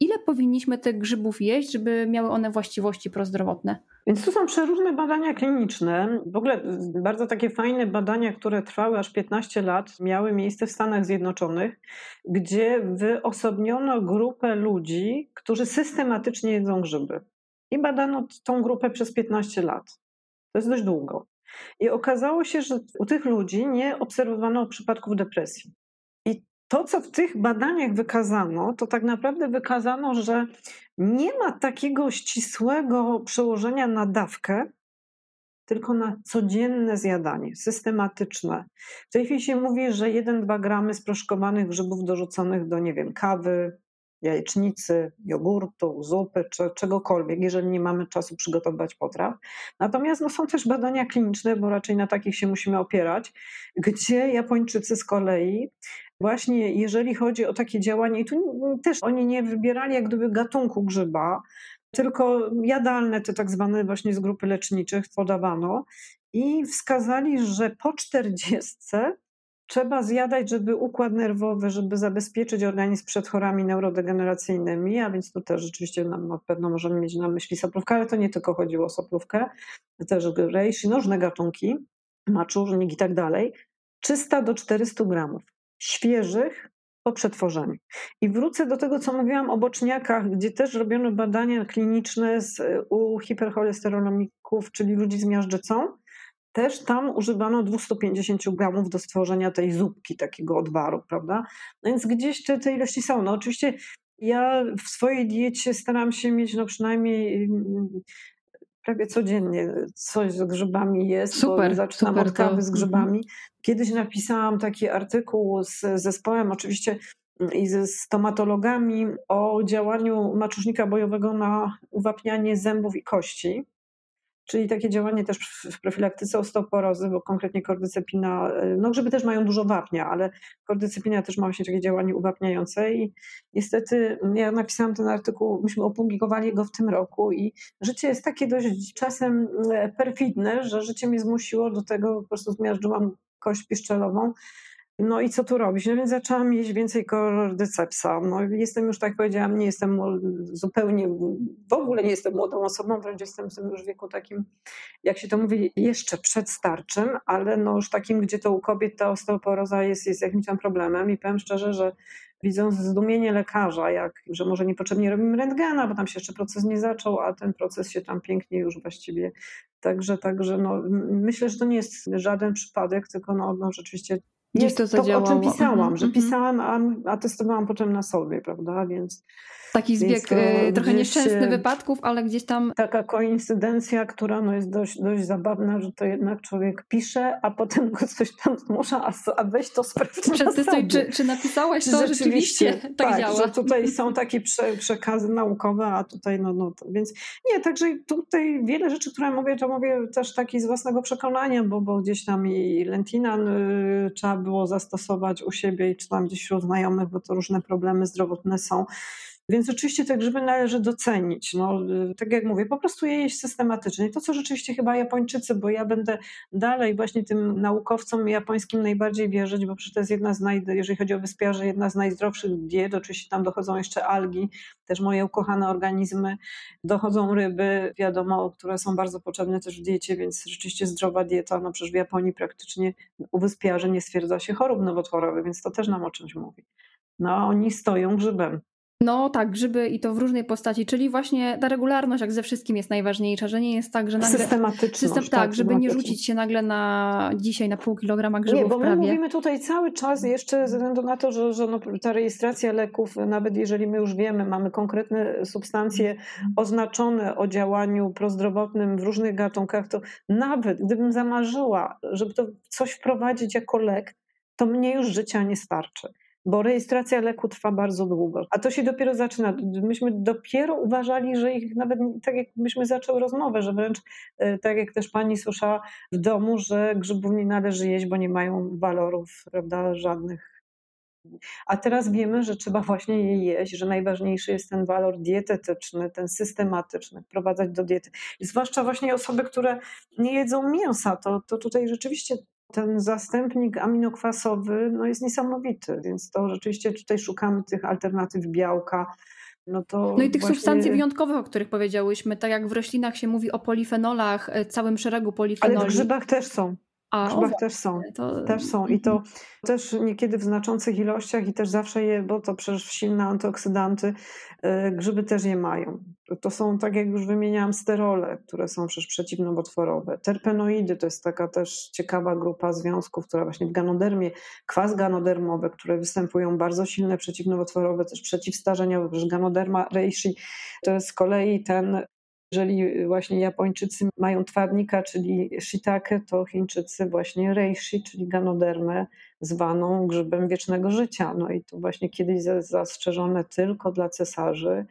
[SPEAKER 1] ile powinniśmy tych grzybów jeść, żeby miały one właściwości prozdrowotne?
[SPEAKER 2] Więc tu są przeróżne badania kliniczne. W ogóle bardzo takie fajne badania, które trwały aż 15 lat, miały miejsce w Stanach Zjednoczonych, gdzie wyosobniono grupę ludzi, którzy systematycznie jedzą grzyby. I badano tą grupę przez 15 lat. To jest dość długo. I okazało się, że u tych ludzi nie obserwowano przypadków depresji. To, co w tych badaniach wykazano, to tak naprawdę wykazano, że nie ma takiego ścisłego przełożenia na dawkę, tylko na codzienne zjadanie, systematyczne. W tej chwili się mówi, że 1-2 gramy sproszkowanych grzybów dorzuconych do, nie wiem, kawy, jajecznicy, jogurtu, zupy czy czegokolwiek, jeżeli nie mamy czasu przygotować potraw. Natomiast no, są też badania kliniczne, bo raczej na takich się musimy opierać, gdzie Japończycy z kolei właśnie jeżeli chodzi o takie działanie, i tu też oni nie wybierali jak gdyby gatunku grzyba, tylko jadalne, te tak zwane właśnie z grupy leczniczych podawano i wskazali, że po 40 trzeba zjadać, żeby układ nerwowy, żeby zabezpieczyć organizm przed chorami neurodegeneracyjnymi, a więc to też rzeczywiście na pewno możemy mieć na myśli soplówkę, ale to nie tylko chodziło o soplówkę, też reishi, różne gatunki, maczurnik i tak dalej, 300 do 400 gramów. Świeżych po przetworzeniu. I wrócę do tego, co mówiłam o boczniakach, gdzie też robiono badania kliniczne z, u hipercholesterolemików, czyli ludzi z miażdżycą, też tam używano 250 gramów do stworzenia tej zupki, takiego odwaru, prawda? No więc gdzieś te, te ilości są. No oczywiście ja w swojej diecie staram się mieć no przynajmniej mm, prawie codziennie coś z grzybami jest. Super, zaczynam super, od kawy to... z mhm. grzybami. Kiedyś napisałam taki artykuł z zespołem, oczywiście mm, i ze stomatologami o działaniu maczusznika bojowego na uwapnianie zębów i kości czyli takie działanie też w profilaktyce osteoporozy, bo konkretnie kordycepina, e, no grzyby też mają dużo wapnia, ale kordycepina też ma właśnie takie działanie uwapniające i niestety ja napisałam ten artykuł, myśmy opublikowali go w tym roku i życie jest takie dość czasem e, perfidne, że życie mnie zmusiło do tego, po prostu zmiażdżyłam kość piszczelową, no i co tu robić? No więc zaczęłam jeść więcej kordycepsa. No jestem już, tak powiedziałam, nie jestem zupełnie, w ogóle nie jestem młodą osobą, wręcz jestem w tym już wieku takim, jak się to mówi, jeszcze przedstarczym, ale no już takim, gdzie to u kobiet ta osteoporoza jest, jest jakimś tam problemem i powiem szczerze, że widząc zdumienie lekarza, jak, że może niepotrzebnie robimy rentgena, bo tam się jeszcze proces nie zaczął, a ten proces się tam pięknie już właściwie. Także, także no, myślę, że to nie jest żaden przypadek, tylko no, no rzeczywiście
[SPEAKER 1] Gdzieś to.
[SPEAKER 2] To, o czym pisałam, mm -hmm. że mhm. pisałam, a, a testowałam potem na sobie, prawda, więc...
[SPEAKER 1] Taki zbieg y, trochę nieszczęsny wypadków, ale gdzieś tam...
[SPEAKER 2] Taka koincydencja, która no jest dość, dość zabawna, że to jednak człowiek pisze, a potem go coś tam zmusza, a, a weź to sprawdź
[SPEAKER 1] Przetestuj, czy, czy napisałeś to rzeczywiście, rzeczywiście tak, tak działa.
[SPEAKER 2] że tutaj są takie prze, przekazy naukowe, a tutaj no, no to, więc nie, także tutaj wiele rzeczy, które mówię, to mówię też taki z własnego przekonania, bo, bo gdzieś tam i lentinan y, trzeba było zastosować u siebie i czy tam gdzieś wśród znajomych, bo to różne problemy zdrowotne są. Więc oczywiście te grzyby należy docenić. No, tak jak mówię, po prostu je jeść systematycznie. To, co rzeczywiście chyba Japończycy, bo ja będę dalej właśnie tym naukowcom japońskim najbardziej wierzyć, bo przecież to jest jedna z naj, jeżeli chodzi o wyspiarze, jedna z najzdrowszych diet. Oczywiście tam dochodzą jeszcze algi, też moje ukochane organizmy, dochodzą ryby, wiadomo, które są bardzo potrzebne też w diecie, więc rzeczywiście zdrowa dieta, no przecież w Japonii praktycznie u wyspiarzy nie stwierdza się chorób nowotworowych, więc to też nam o czymś mówi. No, oni stoją grzybem.
[SPEAKER 1] No tak, grzyby i to w różnej postaci, czyli właśnie ta regularność jak ze wszystkim jest najważniejsza, że nie jest tak, że nagle...
[SPEAKER 2] Systematyczność. System,
[SPEAKER 1] tak, tak, żeby nie rzucić się nagle na dzisiaj na pół kilograma grzybów
[SPEAKER 2] Nie, bo
[SPEAKER 1] my prawie.
[SPEAKER 2] mówimy tutaj cały czas jeszcze ze względu na to, że, że no, ta rejestracja leków, nawet jeżeli my już wiemy, mamy konkretne substancje oznaczone o działaniu prozdrowotnym w różnych gatunkach, to nawet gdybym zamarzyła, żeby to coś wprowadzić jako lek, to mnie już życia nie starczy bo rejestracja leku trwa bardzo długo. A to się dopiero zaczyna. Myśmy dopiero uważali, że ich nawet tak jak myśmy zaczęły rozmowę, że wręcz e, tak jak też pani słyszała w domu, że grzybów nie należy jeść, bo nie mają walorów, prawda, żadnych. A teraz wiemy, że trzeba właśnie je jeść, że najważniejszy jest ten walor dietetyczny, ten systematyczny, wprowadzać do diety. Zwłaszcza właśnie osoby, które nie jedzą mięsa, to, to tutaj rzeczywiście ten zastępnik aminokwasowy no, jest niesamowity, więc to rzeczywiście tutaj szukamy tych alternatyw białka. No, to
[SPEAKER 1] no i tych właśnie... substancji wyjątkowych, o których powiedziałyśmy, tak jak w roślinach się mówi o polifenolach, całym szeregu polifenoli.
[SPEAKER 2] Ale w grzybach też są. A, w grzybach też są. To... Też są. I to mhm. też niekiedy w znaczących ilościach i też zawsze je, bo to przecież silne antyoksydanty, e, grzyby też je mają. To są, tak jak już wymieniałam, sterole, które są przecież przeciwnowotworowe. Terpenoidy to jest taka też ciekawa grupa związków, która właśnie w ganodermie, kwas ganodermowy, które występują bardzo silne przeciwnowotworowe, też przeciwstarzeniowe, przecież ganoderma reishi to jest z kolei ten jeżeli właśnie Japończycy mają twardnika, czyli shiitake, to Chińczycy właśnie reishi, czyli ganodermę, zwaną grzybem wiecznego życia. No i to właśnie kiedyś zastrzeżone tylko dla cesarzy.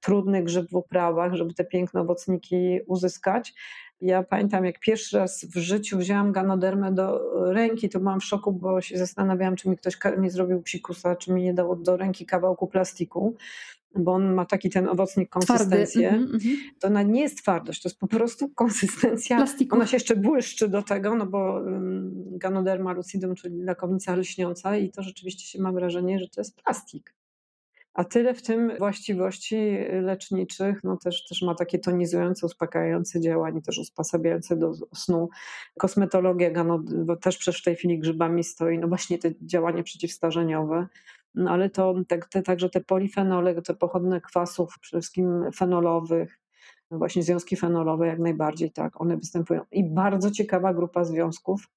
[SPEAKER 2] Trudny grzyb w uprawach, żeby te piękne owocniki uzyskać. Ja pamiętam, jak pierwszy raz w życiu wzięłam ganodermę do ręki, to byłam w szoku, bo się zastanawiałam, czy mi ktoś nie zrobił psikusa, czy mi nie dał do ręki kawałku plastiku bo on ma taki ten owocnik konsystencję, mm -hmm, to ona nie jest twardość, to jest po prostu konsystencja. Plastiku. Ona się jeszcze błyszczy do tego, no bo um, Ganoderma lucidum, czyli lakownica lśniąca i to rzeczywiście się ma wrażenie, że to jest plastik. A tyle w tym właściwości leczniczych, no też, też ma takie tonizujące, uspokajające działanie, też usposabiające do snu. Kosmetologia, no, też przecież w tej chwili grzybami stoi, no właśnie te działanie przeciwstarzeniowe no ale to te, także te polifenole, te pochodne kwasów, przede wszystkim fenolowych, no właśnie związki fenolowe jak najbardziej tak, one występują. I bardzo ciekawa grupa związków,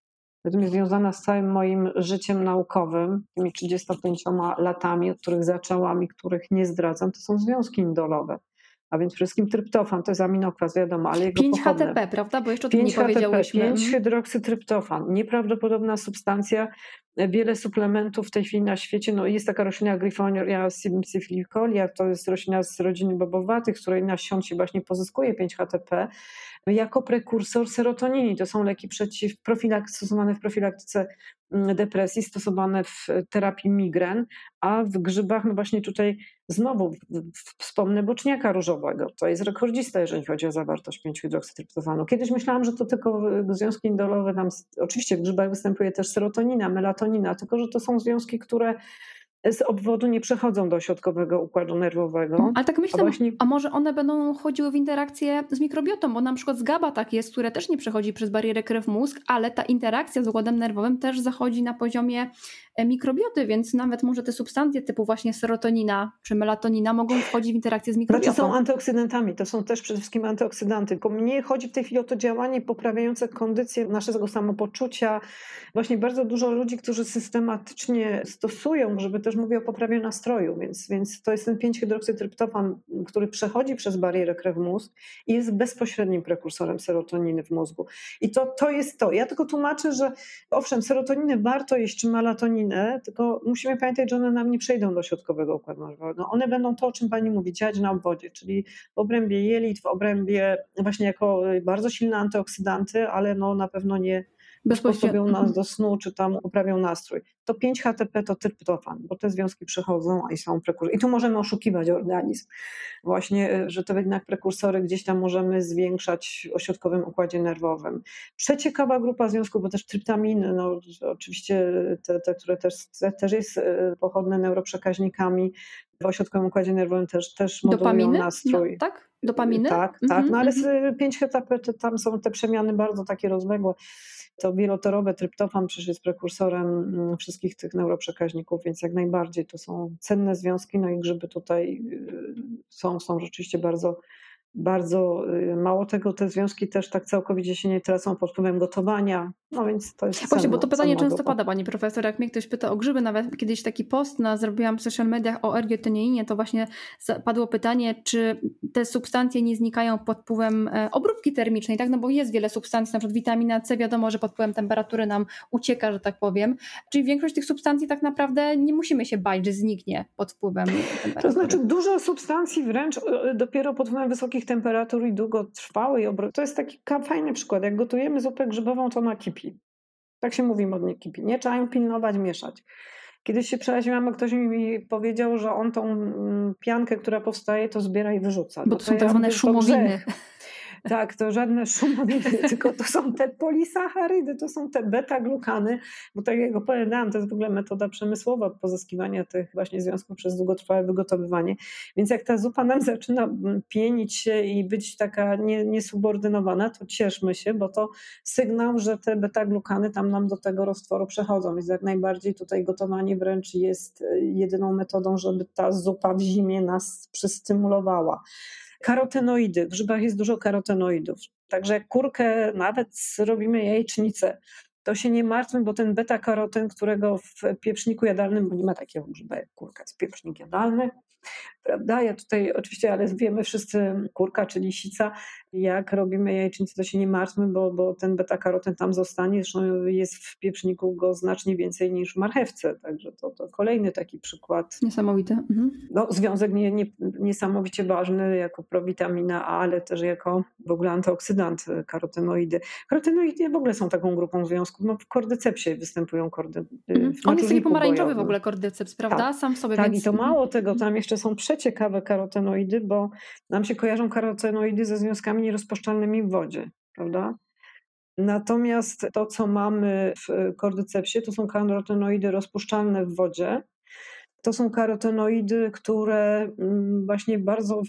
[SPEAKER 2] związana z całym moim życiem naukowym, tymi 35 latami, od których zaczęłam i których nie zdradzam, to są związki indolowe. A więc przede wszystkim tryptofan to jest aminokwas, wiadomo, ale jego
[SPEAKER 1] 5 pochodne. HTP, prawda? Bo jeszcze o tym nie powiedziałyśmy.
[SPEAKER 2] 5 mhm. hydroksytryptofan. Nieprawdopodobna substancja, wiele suplementów w tej chwili na świecie. No jest taka roślina Griffonia simicifilicolia, to jest roślina z rodziny bobowatych, z której nasion się właśnie pozyskuje 5-HTP jako prekursor serotonini. To są leki przeciw stosowane w profilaktyce depresji, stosowane w terapii migren, a w grzybach, no właśnie tutaj znowu wspomnę boczniaka różowego. To jest rekordzista, jeżeli chodzi o zawartość 5-hydroksytryptofanu. Kiedyś myślałam, że to tylko związki indolowe nam, oczywiście w grzybach występuje też serotonina, melatonina, tylko że to są związki, które z obwodu nie przechodzą do środkowego układu nerwowego.
[SPEAKER 1] Ale tak myślę, a, właśnie... a, może one będą chodziły w interakcję z mikrobiotą, bo na przykład z GABA tak jest, które też nie przechodzi przez barierę krew-mózg, ale ta interakcja z układem nerwowym też zachodzi na poziomie mikrobioty, więc nawet może te substancje typu właśnie serotonina czy melatonina mogą wchodzić w interakcję z mikrobiotą.
[SPEAKER 2] Znaczy są antyoksydantami, to są też przede wszystkim antyoksydanty. Tylko mnie chodzi w tej chwili o to działanie poprawiające kondycję naszego samopoczucia. Właśnie bardzo dużo ludzi, którzy systematycznie stosują, żeby też mówię o poprawie nastroju, więc, więc to jest ten 5-hydroksytryptofan, który przechodzi przez barierę krew-mózg i jest bezpośrednim prekursorem serotoniny w mózgu. I to, to jest to. Ja tylko tłumaczę, że owszem, serotoninę warto jeść, czy melatoninę, tylko musimy pamiętać, że one nam nie przejdą do środkowego układu nerwowego. One będą to, o czym Pani mówi, działać na obwodzie, czyli w obrębie jelit, w obrębie właśnie jako bardzo silne antyoksydanty, ale no na pewno nie sposobią nas mhm. do snu, czy tam poprawią nastrój. To 5-HTP to tryptofan, bo te związki przechodzą i są prekursory. I tu możemy oszukiwać organizm. Właśnie, e, że to jednak prekursory gdzieś tam możemy zwiększać w ośrodkowym układzie nerwowym. Przeciekawa grupa związków, bo też tryptaminy, no oczywiście te, te które też, te, też jest e, pochodne neuroprzekaźnikami, w ośrodkowym układzie nerwowym też, też modulują nastrój. No,
[SPEAKER 1] tak? Dopaminy?
[SPEAKER 2] Tak, tak. No ale mm 5-HTP to tam są te przemiany bardzo takie rozległe to wielotorowe tryptofan przecież jest prekursorem mm, wszystkich tych neuroprzekaźników, więc jak najbardziej to są cenne związki, no i grzyby tutaj y, są, są rzeczywiście bardzo bardzo y, mało tego, te związki też tak całkowicie się nie tracą pod wpływem gotowania, no więc to jest
[SPEAKER 1] Właśnie, bo to pytanie często pada, pani profesor, jak mnie ktoś pyta o grzyby, nawet kiedyś taki post na, zrobiłam w social mediach o ergioteneinie, to właśnie padło pytanie, czy te substancje nie znikają pod wpływem e, obróbki termicznej, tak, no bo jest wiele substancji, na przykład witamina C, wiadomo, że pod wpływem temperatury nam ucieka, że tak powiem, czyli większość tych substancji tak naprawdę nie musimy się bać, że zniknie pod wpływem temperatury.
[SPEAKER 2] To znaczy dużo substancji wręcz e, dopiero pod wpływem wysokich temperatur i długotrwałej obróbki, to jest taki fajny przykład, jak gotujemy zupę grzybową, to ona kipi tak się mówi modnie kipi. Nie trzeba ją pilnować, mieszać. Kiedyś się przeraziłam, bo ktoś mi powiedział, że on tą mm, piankę, która powstaje, to zbiera i wyrzuca.
[SPEAKER 1] Bo to, to są tak zwane szumowiny.
[SPEAKER 2] Tak, to żadne szumowiny, tylko to są te polisacharydy, to są te beta-glukany, bo tak jak opowiadałam, to jest w ogóle metoda przemysłowa pozyskiwania tych właśnie związków przez długotrwałe wygotowywanie. Więc jak ta zupa nam zaczyna pienić się i być taka nie, niesubordynowana, to cieszmy się, bo to sygnał, że te beta-glukany tam nam do tego roztworu przechodzą. Więc jak najbardziej tutaj gotowanie wręcz jest e, jedyną metodą, żeby ta zupa w zimie nas przystymulowała. Karotenoidy. W grzybach jest dużo karotenoidów. Także jak kurkę nawet robimy jajecznicę, to się nie martwmy, bo ten beta-karoten, którego w pieprzniku jadalnym, bo nie ma takiego grzyba jak kurka, jest pieprznik jadalny, prawda? Ja tutaj oczywiście, ale wiemy wszyscy, kurka czy lisica, jak robimy jajecznicę, to się nie martwmy, bo, bo ten beta-karoten tam zostanie, zresztą jest w pieprzniku go znacznie więcej niż w marchewce, także to, to kolejny taki przykład.
[SPEAKER 1] Niesamowity. Mhm.
[SPEAKER 2] No, związek nie, nie, niesamowicie ważny jako prowitamina A, ale też jako w ogóle antyoksydant karotenoidy. Karotenoidy w ogóle są taką grupą związków, no w kordycepsie występują kordy.
[SPEAKER 1] Mhm. On jest taki pomarańczowy w ogóle kordyceps, prawda? Tak,
[SPEAKER 2] Sam
[SPEAKER 1] sobie.
[SPEAKER 2] Tak
[SPEAKER 1] więc...
[SPEAKER 2] i to mało tego, tam jeszcze są przeciekawe karotenoidy, bo nam się kojarzą karotenoidy ze związkami nierozpuszczalnymi w wodzie, prawda? Natomiast to, co mamy w kordycepsie, to są karotenoidy rozpuszczalne w wodzie. To są karotenoidy, które mm, właśnie bardzo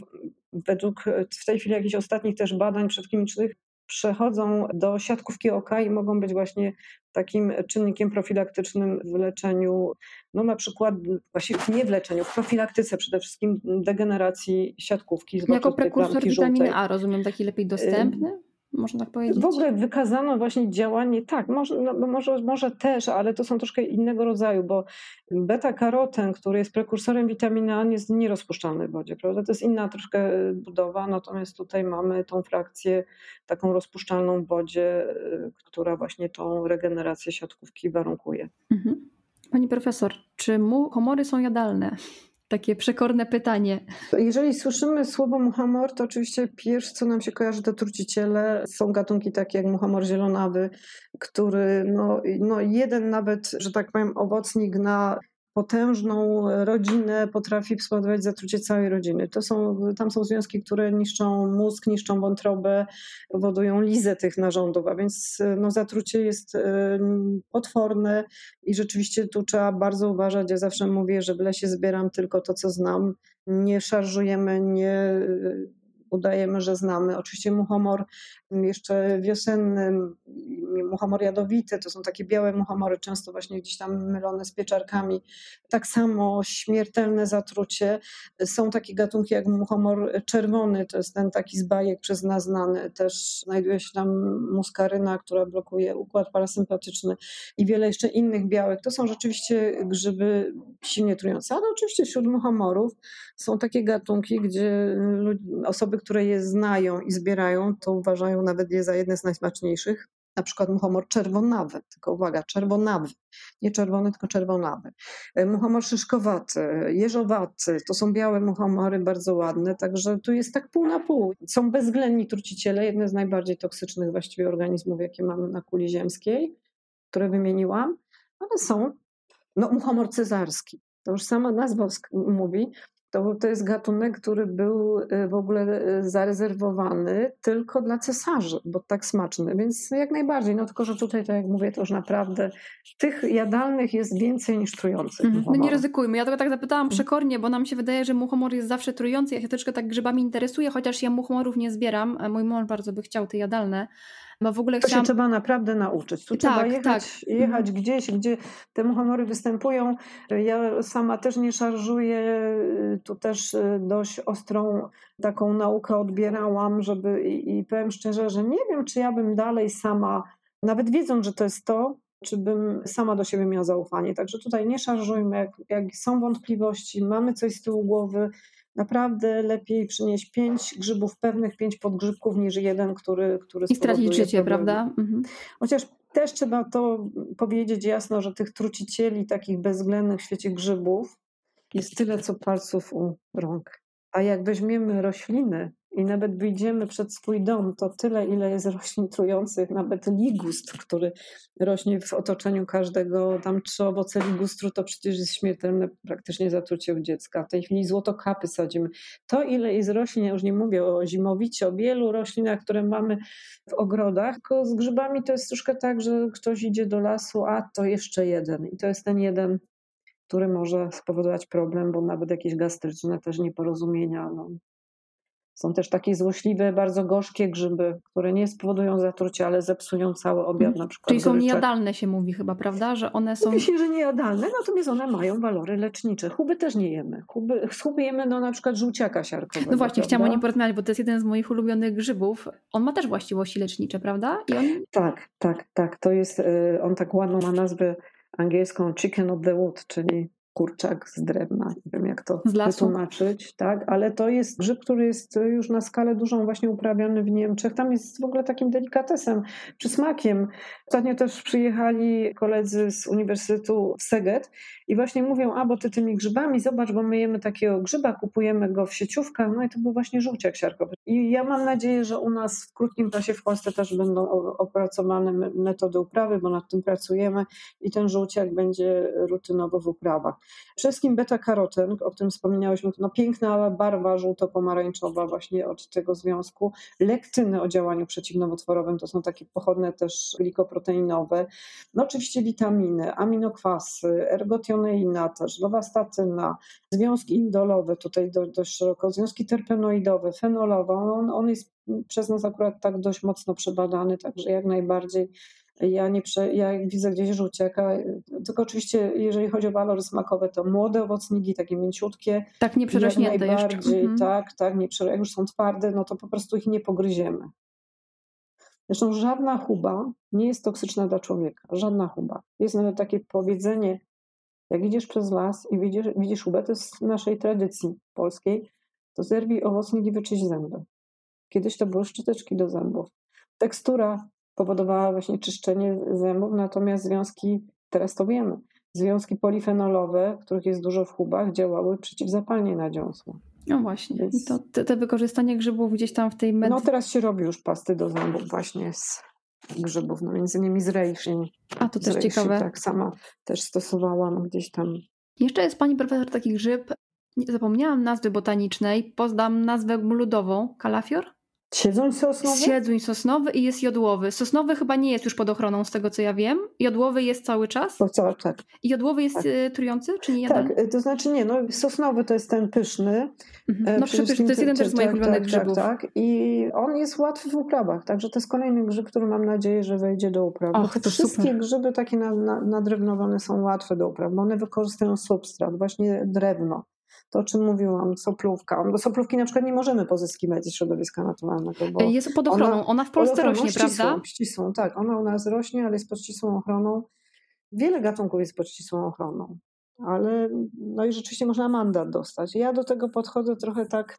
[SPEAKER 2] według w tej chwili jakichś ostatnich też badań przedklinicznych przechodzą do siatkówki oka i mogą być właśnie takim czynnikiem profilaktycznym w leczeniu, no na przykład, właściwie nie w leczeniu, w profilaktyce przede wszystkim degeneracji siatkówki.
[SPEAKER 1] Jako prekursor witaminy A, rozumiem, taki lepiej dostępny? Można tak powiedzieć?
[SPEAKER 2] W ogóle wykazano właśnie działanie, tak, może, no, może, może też, ale to są troszkę innego rodzaju, bo beta-karoten, który jest prekursorem witaminy A, jest nierozpuszczalny w wodzie, prawda? To jest inna troszkę budowa, natomiast tutaj mamy tą frakcję taką rozpuszczalną w wodzie, y, która właśnie tą regenerację siatkówki warunkuje. Mhm.
[SPEAKER 1] Pani profesor, czy mu komory są jadalne? Takie przekorne pytanie.
[SPEAKER 2] Jeżeli słyszymy słowo muchamor, to oczywiście pierwsze, co nam się kojarzy, to truciciele. Są gatunki takie jak muchamor zielonawy, który no, no jeden nawet, że tak powiem, owocnik na potężną rodzinę potrafi spowodować zatrucie całej rodziny. To są, tam są związki, które niszczą mózg, niszczą wątrobę, powodują lizę tych narządów, a więc no, zatrucie jest e, potworne i rzeczywiście tu trzeba bardzo uważać. Ja zawsze mówię, że w lesie zbieram tylko to, co znam. Nie szarżujemy, nie udajemy, że znamy. Oczywiście muchomor jeszcze wiosenny, muchomor jadowity, to są takie białe muchomory, często właśnie gdzieś tam mylone z pieczarkami. Tak samo śmiertelne zatrucie. Są takie gatunki jak muchomor czerwony, to jest ten taki z bajek przez nas znany. Też znajduje się tam muskaryna, która blokuje układ parasympatyczny i wiele jeszcze innych białek. To są rzeczywiście grzyby silnie trujące, ale oczywiście wśród muchomorów są takie gatunki, gdzie osoby, które je znają i zbierają, to uważają nawet je za jedne z najsmaczniejszych. Na przykład muchomor czerwonawy, tylko uwaga, czerwonawy, nie czerwony, tylko czerwonawy. E, muchomor szyszkowaty, jeżowaty, to są białe muchomory, bardzo ładne, także tu jest tak pół na pół. Są bezwzględni truciciele, jedne z najbardziej toksycznych właściwie organizmów, jakie mamy na kuli ziemskiej, które wymieniłam, ale są, no muchomor cezarski, to już sama nazwa mówi, to, to jest gatunek, który był y, w ogóle y, zarezerwowany tylko dla cesarzy, bo tak smaczny, więc jak najbardziej. No tylko, że tutaj, tak jak mówię, to już naprawdę tych jadalnych jest więcej niż trujących.
[SPEAKER 1] Mm, no nie ryzykujmy. Ja tego tak zapytałam przekornie, bo nam się wydaje, że muchomor jest zawsze trujący. Ja się troszkę tak grzybami interesuję, chociaż ja muchomorów nie zbieram. Mój mąż bardzo by chciał te jadalne.
[SPEAKER 2] Bo w ogóle to chciałam... się trzeba naprawdę nauczyć. Tu tak, trzeba jechać, tak. jechać mhm. gdzieś, gdzie te muchomory występują. Ja sama też nie szarżuję. Tu też y, dość ostrą taką naukę odbierałam, żeby i, i powiem szczerze, że nie wiem, czy ja bym dalej sama, nawet wiedząc, że to jest to, czy bym sama do siebie miała zaufanie. Także tutaj nie szarżujmy, jak, jak są wątpliwości, mamy coś z tyłu głowy, naprawdę lepiej przynieść pięć grzybów pewnych, pięć podgrzybków niż jeden, który, który
[SPEAKER 1] I stracić życie, prawda? Mhm.
[SPEAKER 2] Chociaż też trzeba to powiedzieć jasno, że tych trucicieli takich bezwzględnych w świecie grzybów jest tyle, co palców u rąk. A jak weźmiemy rośliny i nawet wyjdziemy przed swój dom, to tyle, ile jest roślin trujących, nawet ligustr, który rośnie w otoczeniu każdego, tam trzy owoce ligustru, to przecież jest śmiertelne praktycznie zatrucie u dziecka. W tej chwili złotokapy sadzimy. To, ile jest roślin, ja już nie mówię o zimowicie, o wielu roślinach, które mamy w ogrodach, tylko z grzybami to jest troszkę tak, że ktoś idzie do lasu, a to jeszcze jeden. I to jest ten jeden który może spowodować problem, bo nawet jakieś gastryczne też nieporozumienia. No. Są też takie złośliwe, bardzo gorzkie grzyby, które nie spowodują zatrucia, ale zepsują cały obiad
[SPEAKER 1] mhm.
[SPEAKER 2] na przykład.
[SPEAKER 1] Czyli są goryczek. niejadalne się mówi chyba, prawda? Że one są...
[SPEAKER 2] Mówi się, że niejadalne, natomiast one mają walory lecznicze. Huby też nie jemy. Huby, z jemy no, na przykład żółciaka siarkowego.
[SPEAKER 1] No właśnie, prawda? chciałam o nim porozmawiać, bo to jest jeden z moich ulubionych grzybów. On ma też właściwości lecznicze, prawda?
[SPEAKER 2] On... Tak, tak, tak. To jest, y, on tak ładną ma nazwę angielską chicken of the wood, czyli kurczak z drewna. Nie wiem, jak to wytłumaczyć, tak? Ale to jest grzyb, który jest już na skalę dużą właśnie uprawiany w Niemczech. Tam jest w ogóle takim delikatesem, przysmakiem. Ostatnio też przyjechali koledzy z Uniwersytetu w Seget i właśnie mówią, a bo ty tymi grzybami, zobacz, bo my jemy takiego grzyba, kupujemy go w sieciówkach, no i to był właśnie żółciak siarkowy. I ja mam nadzieję, że u nas w krótkim czasie w Polsce też będą opracowane metody uprawy, bo nad tym pracujemy i ten żółciak będzie rutynowo w uprawach. Wszystkim beta-karoten, o którym wspominałyśmy, no piękna barwa żółto-pomarańczowa właśnie od tego związku. Lektyny o działaniu przeciwnowotworowym, to są takie pochodne też glikoproteinowe. No oczywiście witaminy, aminokwasy, ergotioneina też, lowastatyna, związki indolowe, tutaj dość szeroko, związki terpenoidowe, fenolowe. On, on jest przez nas akurat tak dość mocno przebadany, także jak najbardziej ja, nie prze, ja widzę gdzieś żółciaka, tylko oczywiście jeżeli chodzi o walory smakowe, to młode owocniki, takie mięciutkie.
[SPEAKER 1] Tak, nie przerośnięte
[SPEAKER 2] jak najbardziej, mhm. Tak, tak, nie, jak już są twarde, no to po prostu ich nie pogryziemy. Zresztą żadna chuba nie jest toksyczna dla człowieka. Żadna chuba. Jest nawet takie powiedzenie, jak idziesz przez las i widzisz, widzisz chubę, to jest z naszej tradycji polskiej, to zerwij owocnik i wyczyść zęby. Kiedyś to były szczyteczki do zębów. Tekstura powodowała właśnie czyszczenie zębów, natomiast związki, teraz to wiemy, związki polifenolowe, których jest dużo w chubach, działały przeciwzapalnie na dziąsło.
[SPEAKER 1] No właśnie, Więc... to te, te, wykorzystanie grzybów gdzieś tam w tej
[SPEAKER 2] med... No teraz się robi już pasty do zębów właśnie z grzybów, no między innymi z reishi.
[SPEAKER 1] A to też ciekawe.
[SPEAKER 2] Tak, sama też stosowałam gdzieś tam.
[SPEAKER 1] Jeszcze jest pani profesor taki grzyb, zapomniałam nazwy botanicznej, poznam nazwę ludową, kalafior?
[SPEAKER 2] Siedzuń sosnowy?
[SPEAKER 1] Siedzuń sosnowy i jest jodłowy. Sosnowy chyba nie jest już pod ochroną, z tego co ja wiem. Jodłowy jest cały czas.
[SPEAKER 2] To cały, tak.
[SPEAKER 1] I jodłowy jest tak. Y, trujący, czy nie?
[SPEAKER 2] Tak, y, to znaczy nie, no sosnowy to jest ten pyszny.
[SPEAKER 1] Mhm. No przepyszny, to jest jeden też z moich tak, ulubionych
[SPEAKER 2] tak,
[SPEAKER 1] grzybów.
[SPEAKER 2] Tak, tak, i on jest łatwy w uprawach, także to jest kolejny grzyb, który mam nadzieję, że wejdzie do upraw. Och, to wszystkie super. grzyby takie nadrewnowane są łatwe do upraw, bo one wykorzystują substrat, właśnie drewno to o czym mówiłam, soplówka. Bo soplówki na przykład nie możemy pozyskiwać ze środowiska naturalnego. Bo
[SPEAKER 1] jest pod ochroną, ona, ona w Polsce ochroną, rośnie,
[SPEAKER 2] ścisłą,
[SPEAKER 1] prawda?
[SPEAKER 2] Ścisłą, tak. Ona u nas rośnie, ale jest pod ścisłą ochroną. Wiele gatunków jest pod ścisłą ochroną. Ale no i rzeczywiście można mandat dostać. Ja do tego podchodzę trochę tak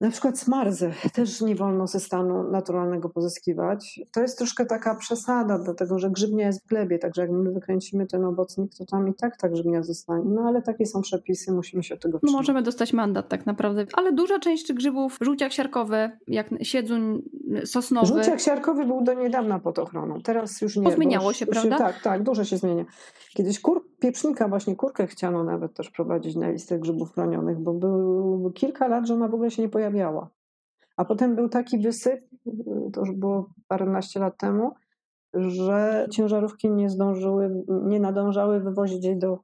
[SPEAKER 2] na przykład smarzę też nie wolno ze stanu naturalnego pozyskiwać. To jest troszkę taka przesada, dlatego że grzybnia jest w glebie, także jak my wykręcimy ten owocnik, to tam i tak ta grzybnia zostanie. No ale takie są przepisy, musimy się od tego
[SPEAKER 1] trzymać. No możemy dostać mandat tak naprawdę, ale duża część grzybów, żółciak siarkowy, jak siedzuń sosnowy.
[SPEAKER 2] Żółciak siarkowy był do niedawna pod ochroną, teraz już nie.
[SPEAKER 1] Pozmieniało się, prawda?
[SPEAKER 2] tak, tak, dużo się zmienia. Kiedyś kur, pieprznika, właśnie kurkę chciano nawet też prowadzić na listę grzybów chronionych, bo był kilka lat, że ona w ogóle się nie pojawiała. A potem był taki wysyp, to już było paręnaście lat temu, że ciężarówki nie zdążyły, nie nadążały wywozić jej do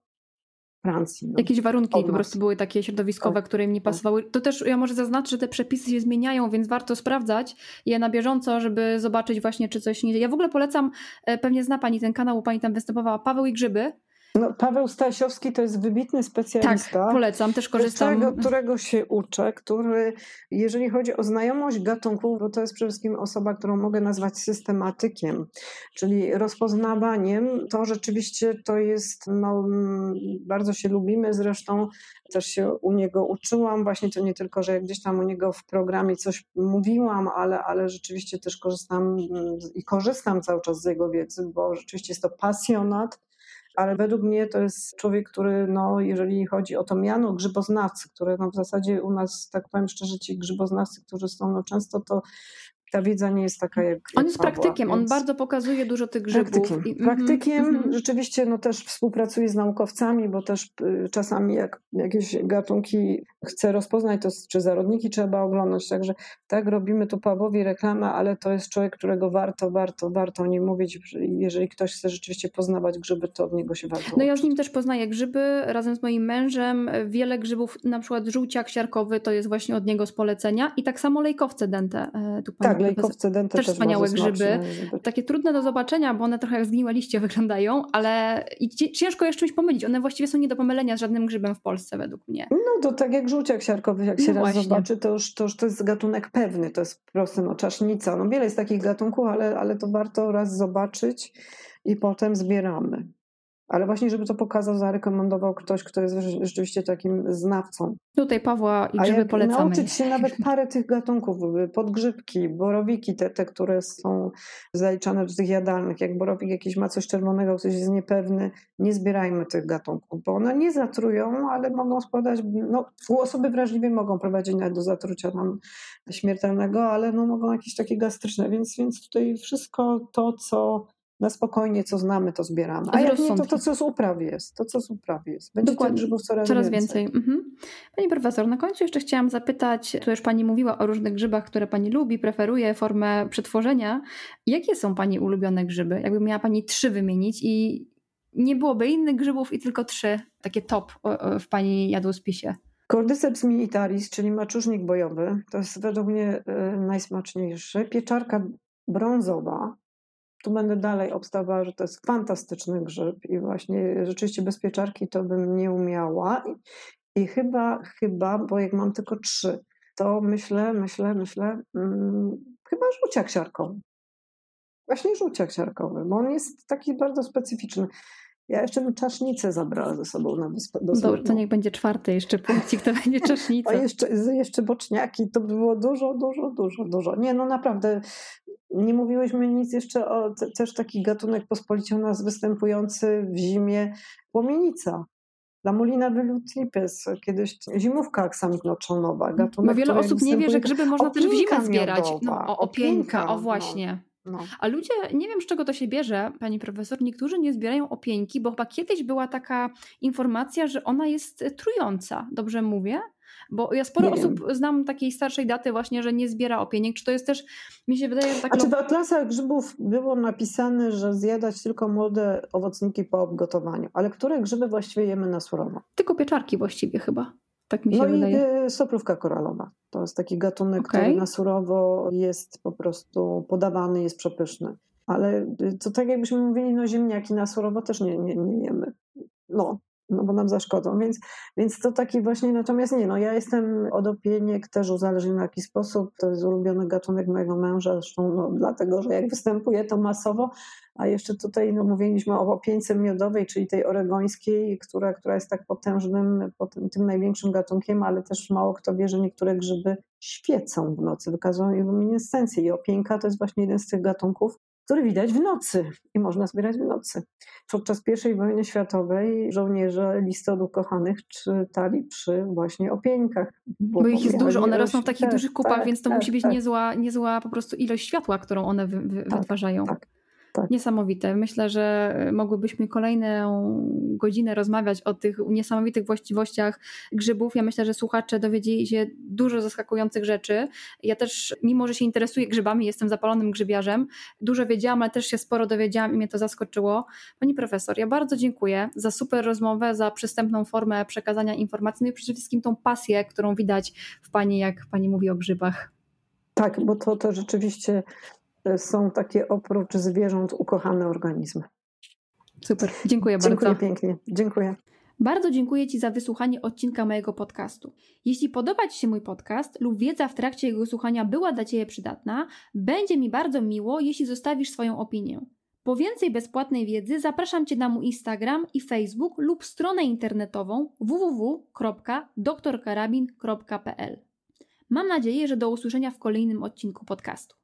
[SPEAKER 2] Francji. No.
[SPEAKER 1] Jakieś warunki po prostu były takie środowiskowe, tak, które im nie tak. pasowały. To też ja może zaznaczę, że te przepisy się zmieniają, więc warto sprawdzać je na bieżąco, żeby zobaczyć właśnie, czy coś nie... Ja w ogóle polecam, e, pewnie zna Pani ten kanał, Pani tam występowała, Paweł i Grzyby.
[SPEAKER 2] No, Paweł Stasiowski to jest wybitny specjalista.
[SPEAKER 1] Tak, polecam, też korzystam.
[SPEAKER 2] Którego, którego się uczę, który, jeżeli chodzi o znajomość gatunków, bo to jest przede wszystkim osoba, którą mogę nazwać systematykiem, czyli rozpoznawaniem. To rzeczywiście to jest, no, bardzo się lubimy, zresztą też się u niego uczyłam. Właśnie to nie tylko, że gdzieś tam u niego w programie coś mówiłam, ale, ale rzeczywiście też korzystam i korzystam cały czas z jego wiedzy, bo rzeczywiście jest to pasjonat ale według mnie to jest człowiek, który, no, jeżeli chodzi o to miano grzyboznawcy, które no, w zasadzie u nas, tak powiem szczerze, ci grzyboznawcy, którzy są no, często to ta wiedza nie jest taka jak.
[SPEAKER 1] On jest Pawła, praktykiem, więc... on bardzo pokazuje dużo tych grzybów.
[SPEAKER 2] Praktykiem, I... praktykiem mm -hmm. rzeczywiście no, też współpracuje z naukowcami, bo też y, czasami jak jakieś gatunki chce rozpoznać, to czy zarodniki trzeba oglądać. Także tak robimy tu Pawłowi reklamę, ale to jest człowiek, którego warto, warto, warto o nim mówić. Jeżeli ktoś chce rzeczywiście poznawać grzyby, to od niego się warto.
[SPEAKER 1] No ja z nim też poznaję grzyby razem z moim mężem. Wiele grzybów, na przykład żółciak siarkowy, to jest właśnie od niego z polecenia. I tak samo lejkowce dente.
[SPEAKER 2] E, tu tak, lejkowce dente
[SPEAKER 1] też, też wspaniałe grzyby. Takie trudne do zobaczenia, bo one trochę jak zgniłe liście wyglądają, ale ciężko je z czymś pomylić. One właściwie są nie do pomylenia z żadnym grzybem w Polsce według mnie.
[SPEAKER 2] No to tak jak żółciak siarkowy, jak się no raz zobaczy, to już, to już to jest gatunek pewny, to jest po prostu no, czasznica. No wiele jest takich gatunków, ale, ale to warto raz zobaczyć i potem zbieramy ale właśnie, żeby to pokazał, zarekomendował ktoś, kto jest rzeczywiście takim znawcą.
[SPEAKER 1] Tutaj Pawła i grzyby polecamy.
[SPEAKER 2] nauczyć się nawet parę tych gatunków, podgrzybki, borowiki, te, te, które są zaliczane do tych jadalnych, jak borowik jakiś ma coś czerwonego, ktoś jest niepewny, nie zbierajmy tych gatunków, bo one nie zatrują, ale mogą spowodować, no u osoby wrażliwej mogą prowadzić nawet do zatrucia nam śmiertelnego, ale no mogą jakieś takie gastryczne, więc, więc tutaj wszystko to, co na spokojnie, co znamy, to zbieramy. A jak nie, to to, co z uprawy jest. To, co z uprawy jest. Będzie Dokładnie. grzybów coraz,
[SPEAKER 1] coraz
[SPEAKER 2] więcej.
[SPEAKER 1] więcej. Mhm. Pani profesor, na końcu jeszcze chciałam zapytać, tu już Pani mówiła o różnych grzybach, które Pani lubi, preferuje, formę przetworzenia. Jakie są Pani ulubione grzyby? Jakby miała Pani trzy wymienić i nie byłoby innych grzybów i tylko trzy, takie top w Pani jadłospisie.
[SPEAKER 2] Cordyceps militaris, czyli maczużnik bojowy, to jest według mnie y, najsmaczniejszy. Pieczarka brązowa, tu będę dalej obstawała, że to jest fantastyczny grzyb i właśnie rzeczywiście bez pieczarki to bym nie umiała. I, chyba, chyba, bo jak mam tylko trzy, to myślę, myślę, myślę, hmm, chyba żółciak siarkowy. Właśnie żółciak siarkowy, bo on jest taki bardzo specyficzny. Ja jeszcze bym czasznicę zabrała ze sobą na wyspę. Do
[SPEAKER 1] Dobrze, to niech będzie czwarty jeszcze punkcik, to będzie czasznica.
[SPEAKER 2] A jeszcze, jeszcze boczniaki, to by było dużo, dużo, dużo, dużo. Nie, no naprawdę, nie mówiłyśmy nic jeszcze o też taki gatunek pospolicie u nas występujący w zimie, płomienica. Lamulina velutlipes, kiedyś zimówka aksamitnoczolnowa.
[SPEAKER 1] Gatunek, no wiele osób nie wie, że grzyby można też w zimę zbierać. No, o, opieńka, o no. właśnie. No. A ludzie, nie wiem z czego to się bierze, pani profesor, niektórzy nie zbierają opieńki, bo chyba kiedyś była taka informacja, że ona jest trująca. Dobrze mówię? Bo ja sporo nie osób wiem. znam takiej starszej daty właśnie, że nie zbiera opieniek. Czy to jest też, mi się wydaje, że tak...
[SPEAKER 2] A czy w atlasach grzybów było napisane, że zjadać tylko młode owocniki po obgotowaniu? Ale które grzyby właściwie jemy na surowo?
[SPEAKER 1] Tylko pieczarki właściwie chyba. Tak mi się no wydaje.
[SPEAKER 2] i y, soplówka koralowa. To jest taki gatunek, okay. który na surowo jest po prostu podawany, jest przepyszny. Ale y, to tak jakbyśmy mówili, no ziemniaki na surowo też nie, nie, nie jemy. No, no bo nam zaszkodzą, więc, więc to taki właśnie, natomiast nie, no ja jestem od opieniek też uzależniony w jakiś sposób, to jest ulubiony gatunek mojego męża, zresztą no, dlatego, że jak występuje to masowo, a jeszcze tutaj no, mówiliśmy o opieńce miodowej, czyli tej oregońskiej, która, która jest tak potężnym, tym, tym największym gatunkiem, ale też mało kto wie, że niektóre grzyby świecą w nocy, wykazują luminescencję i opieńka to jest właśnie jeden z tych gatunków, który widać w nocy i można zbierać w nocy. Podczas I wojny światowej żołnierze listy od ukochanych czytali przy właśnie opieńkach.
[SPEAKER 1] Bo, bo ich jest dużo, one rosną w takich tak, dużych kupach, tak, więc to tak, musi być tak. niezła, niezła po prostu ilość światła, którą one wy, wy, tak, wytwarzają. Tak. Tak. Niesamowite. Myślę, że mogłybyśmy kolejną godzinę rozmawiać o tych niesamowitych właściwościach grzybów. Ja myślę, że słuchacze dowiedzieli się dużo zaskakujących rzeczy. Ja też, mimo że się interesuję grzybami, jestem zapalonym grzybiarzem, dużo wiedziałam, ale też się sporo dowiedziałam i mnie to zaskoczyło. Pani profesor, ja bardzo dziękuję za super rozmowę, za przystępną formę przekazania informacji, no i przede wszystkim tą pasję, którą widać w Pani, jak Pani mówi o grzybach.
[SPEAKER 2] Tak, bo to, to rzeczywiście są takie oprócz zwierząt ukochane organizmy.
[SPEAKER 1] Super, dziękuję
[SPEAKER 2] bardzo. Dziękuję pięknie, dziękuję.
[SPEAKER 1] Bardzo dziękuję Ci za wysłuchanie odcinka mojego podcastu. Jeśli podoba Ci się mój podcast lub wiedza w trakcie jego słuchania była dla Ciebie przydatna, będzie mi bardzo miło, jeśli zostawisz swoją opinię. Po więcej bezpłatnej wiedzy zapraszam Cię na mój Instagram i Facebook lub stronę internetową www.doktorkarabin.pl. Mam nadzieję, że do usłyszenia w kolejnym odcinku podcastu.